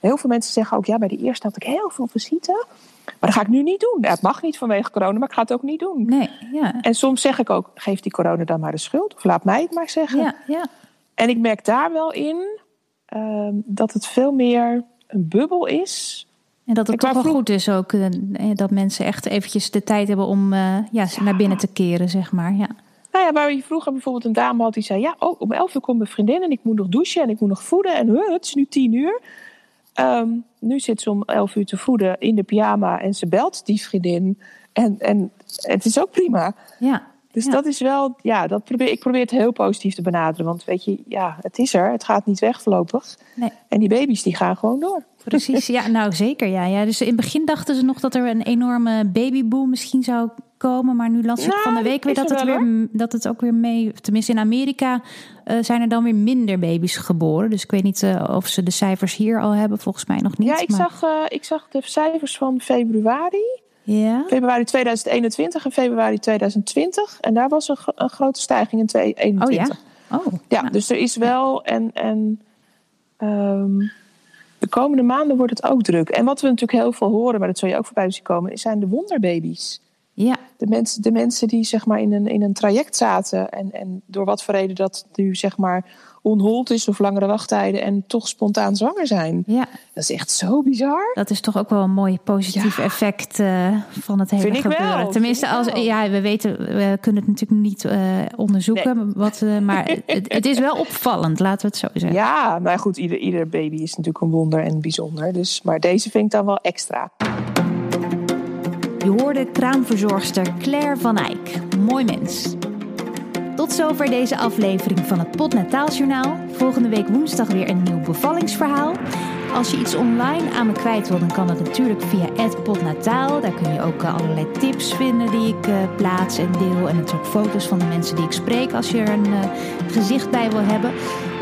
Heel veel mensen zeggen ook: ja, bij de eerste had ik heel veel visite. Maar dat ga ik nu niet doen. Ja, het mag niet vanwege corona, maar ik ga het ook niet doen. nee, ja. En soms zeg ik ook: geef die corona dan maar de schuld. Of laat mij het maar zeggen. Ja, ja, En ik merk daar wel in uh, dat het veel meer een bubbel is En dat het toch wel vroeg- goed is ook eh, dat mensen echt eventjes de tijd hebben om eh, ja, naar binnen te keren, zeg maar. Ja. Nou ja, waar je vroeger bijvoorbeeld een dame had die zei... ja, oh, om elf uur komt mijn vriendin en ik moet nog douchen en ik moet nog voeden. En huh, het is nu tien uur. Ehm, nu zit ze om elf uur te voeden in de pyjama en ze belt die vriendin. En, en het is ook prima. ja. Dus Ja. dat is wel, ja, dat probeer, ik probeer het heel positief te benaderen. Want weet je, ja, het is er. Het gaat niet weg voorlopig. Nee. En die baby's die gaan gewoon door. Precies, ja, nou zeker. Ja, ja. Dus in het begin dachten ze nog dat er een enorme babyboom misschien zou komen. Maar nu las ik Nou, van de week weer dat het, wel, weer, dat het ook weer mee... Tenminste in Amerika eh, zijn er dan weer minder baby's geboren. Dus ik weet niet eh, of ze de cijfers hier al hebben. Volgens mij nog niet. ja, ik, maar- zag, eh, ik zag de cijfers van februari. Ja? Februari 2021 en februari 2020. En daar was een, een grote stijging in 2021. Oh ja? Oh, Ja, nou, dus er is wel. En, en ehm, de komende maanden wordt het ook druk. En wat we natuurlijk heel veel horen, maar dat zul je ook voorbij zien komen, zijn de wonderbaby's. ja. De mensen, de mensen die zeg maar in een, in een traject zaten en, en door wat voor reden dat nu zeg maar onhold is of langere wachttijden en toch spontaan zwanger zijn. ja, Dat is echt zo bizar. dat is toch ook wel een mooi positief Ja. effect eh, van het hele Vind ik wel, gebeuren. vind Tenminste, ik als, wel. ja, we weten, we kunnen het natuurlijk niet eh, onderzoeken. Wat, eh, maar het, het is wel opvallend, laten we het zo zeggen. Ja, maar goed, ieder, ieder baby is natuurlijk een wonder en bijzonder. Dus, maar deze vind ik dan wel extra. Je hoorde kraamverzorgster Claire van Eyck. Mooi mens. Tot zover deze aflevering van het Podnataalsjournaal. Volgende week woensdag weer een nieuw bevallingsverhaal. Als je iets online aan me kwijt wil, dan kan dat natuurlijk via @podnataal. Daar kun je ook eh, allerlei tips vinden die ik eh, plaats en deel. En natuurlijk foto's van de mensen die ik spreek als je er een eh, gezicht bij wil hebben.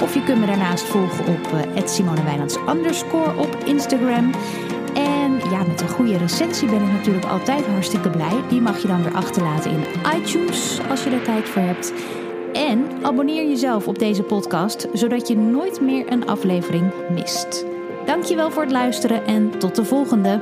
Of je kunt me daarnaast volgen op uh, op Instagram. En ja, met een goede recensie ben ik natuurlijk altijd hartstikke blij. Die mag je dan weer achterlaten in iTunes als je er tijd voor hebt. En abonneer jezelf op deze podcast, zodat je nooit meer een aflevering mist. Dankjewel voor het luisteren en tot de volgende.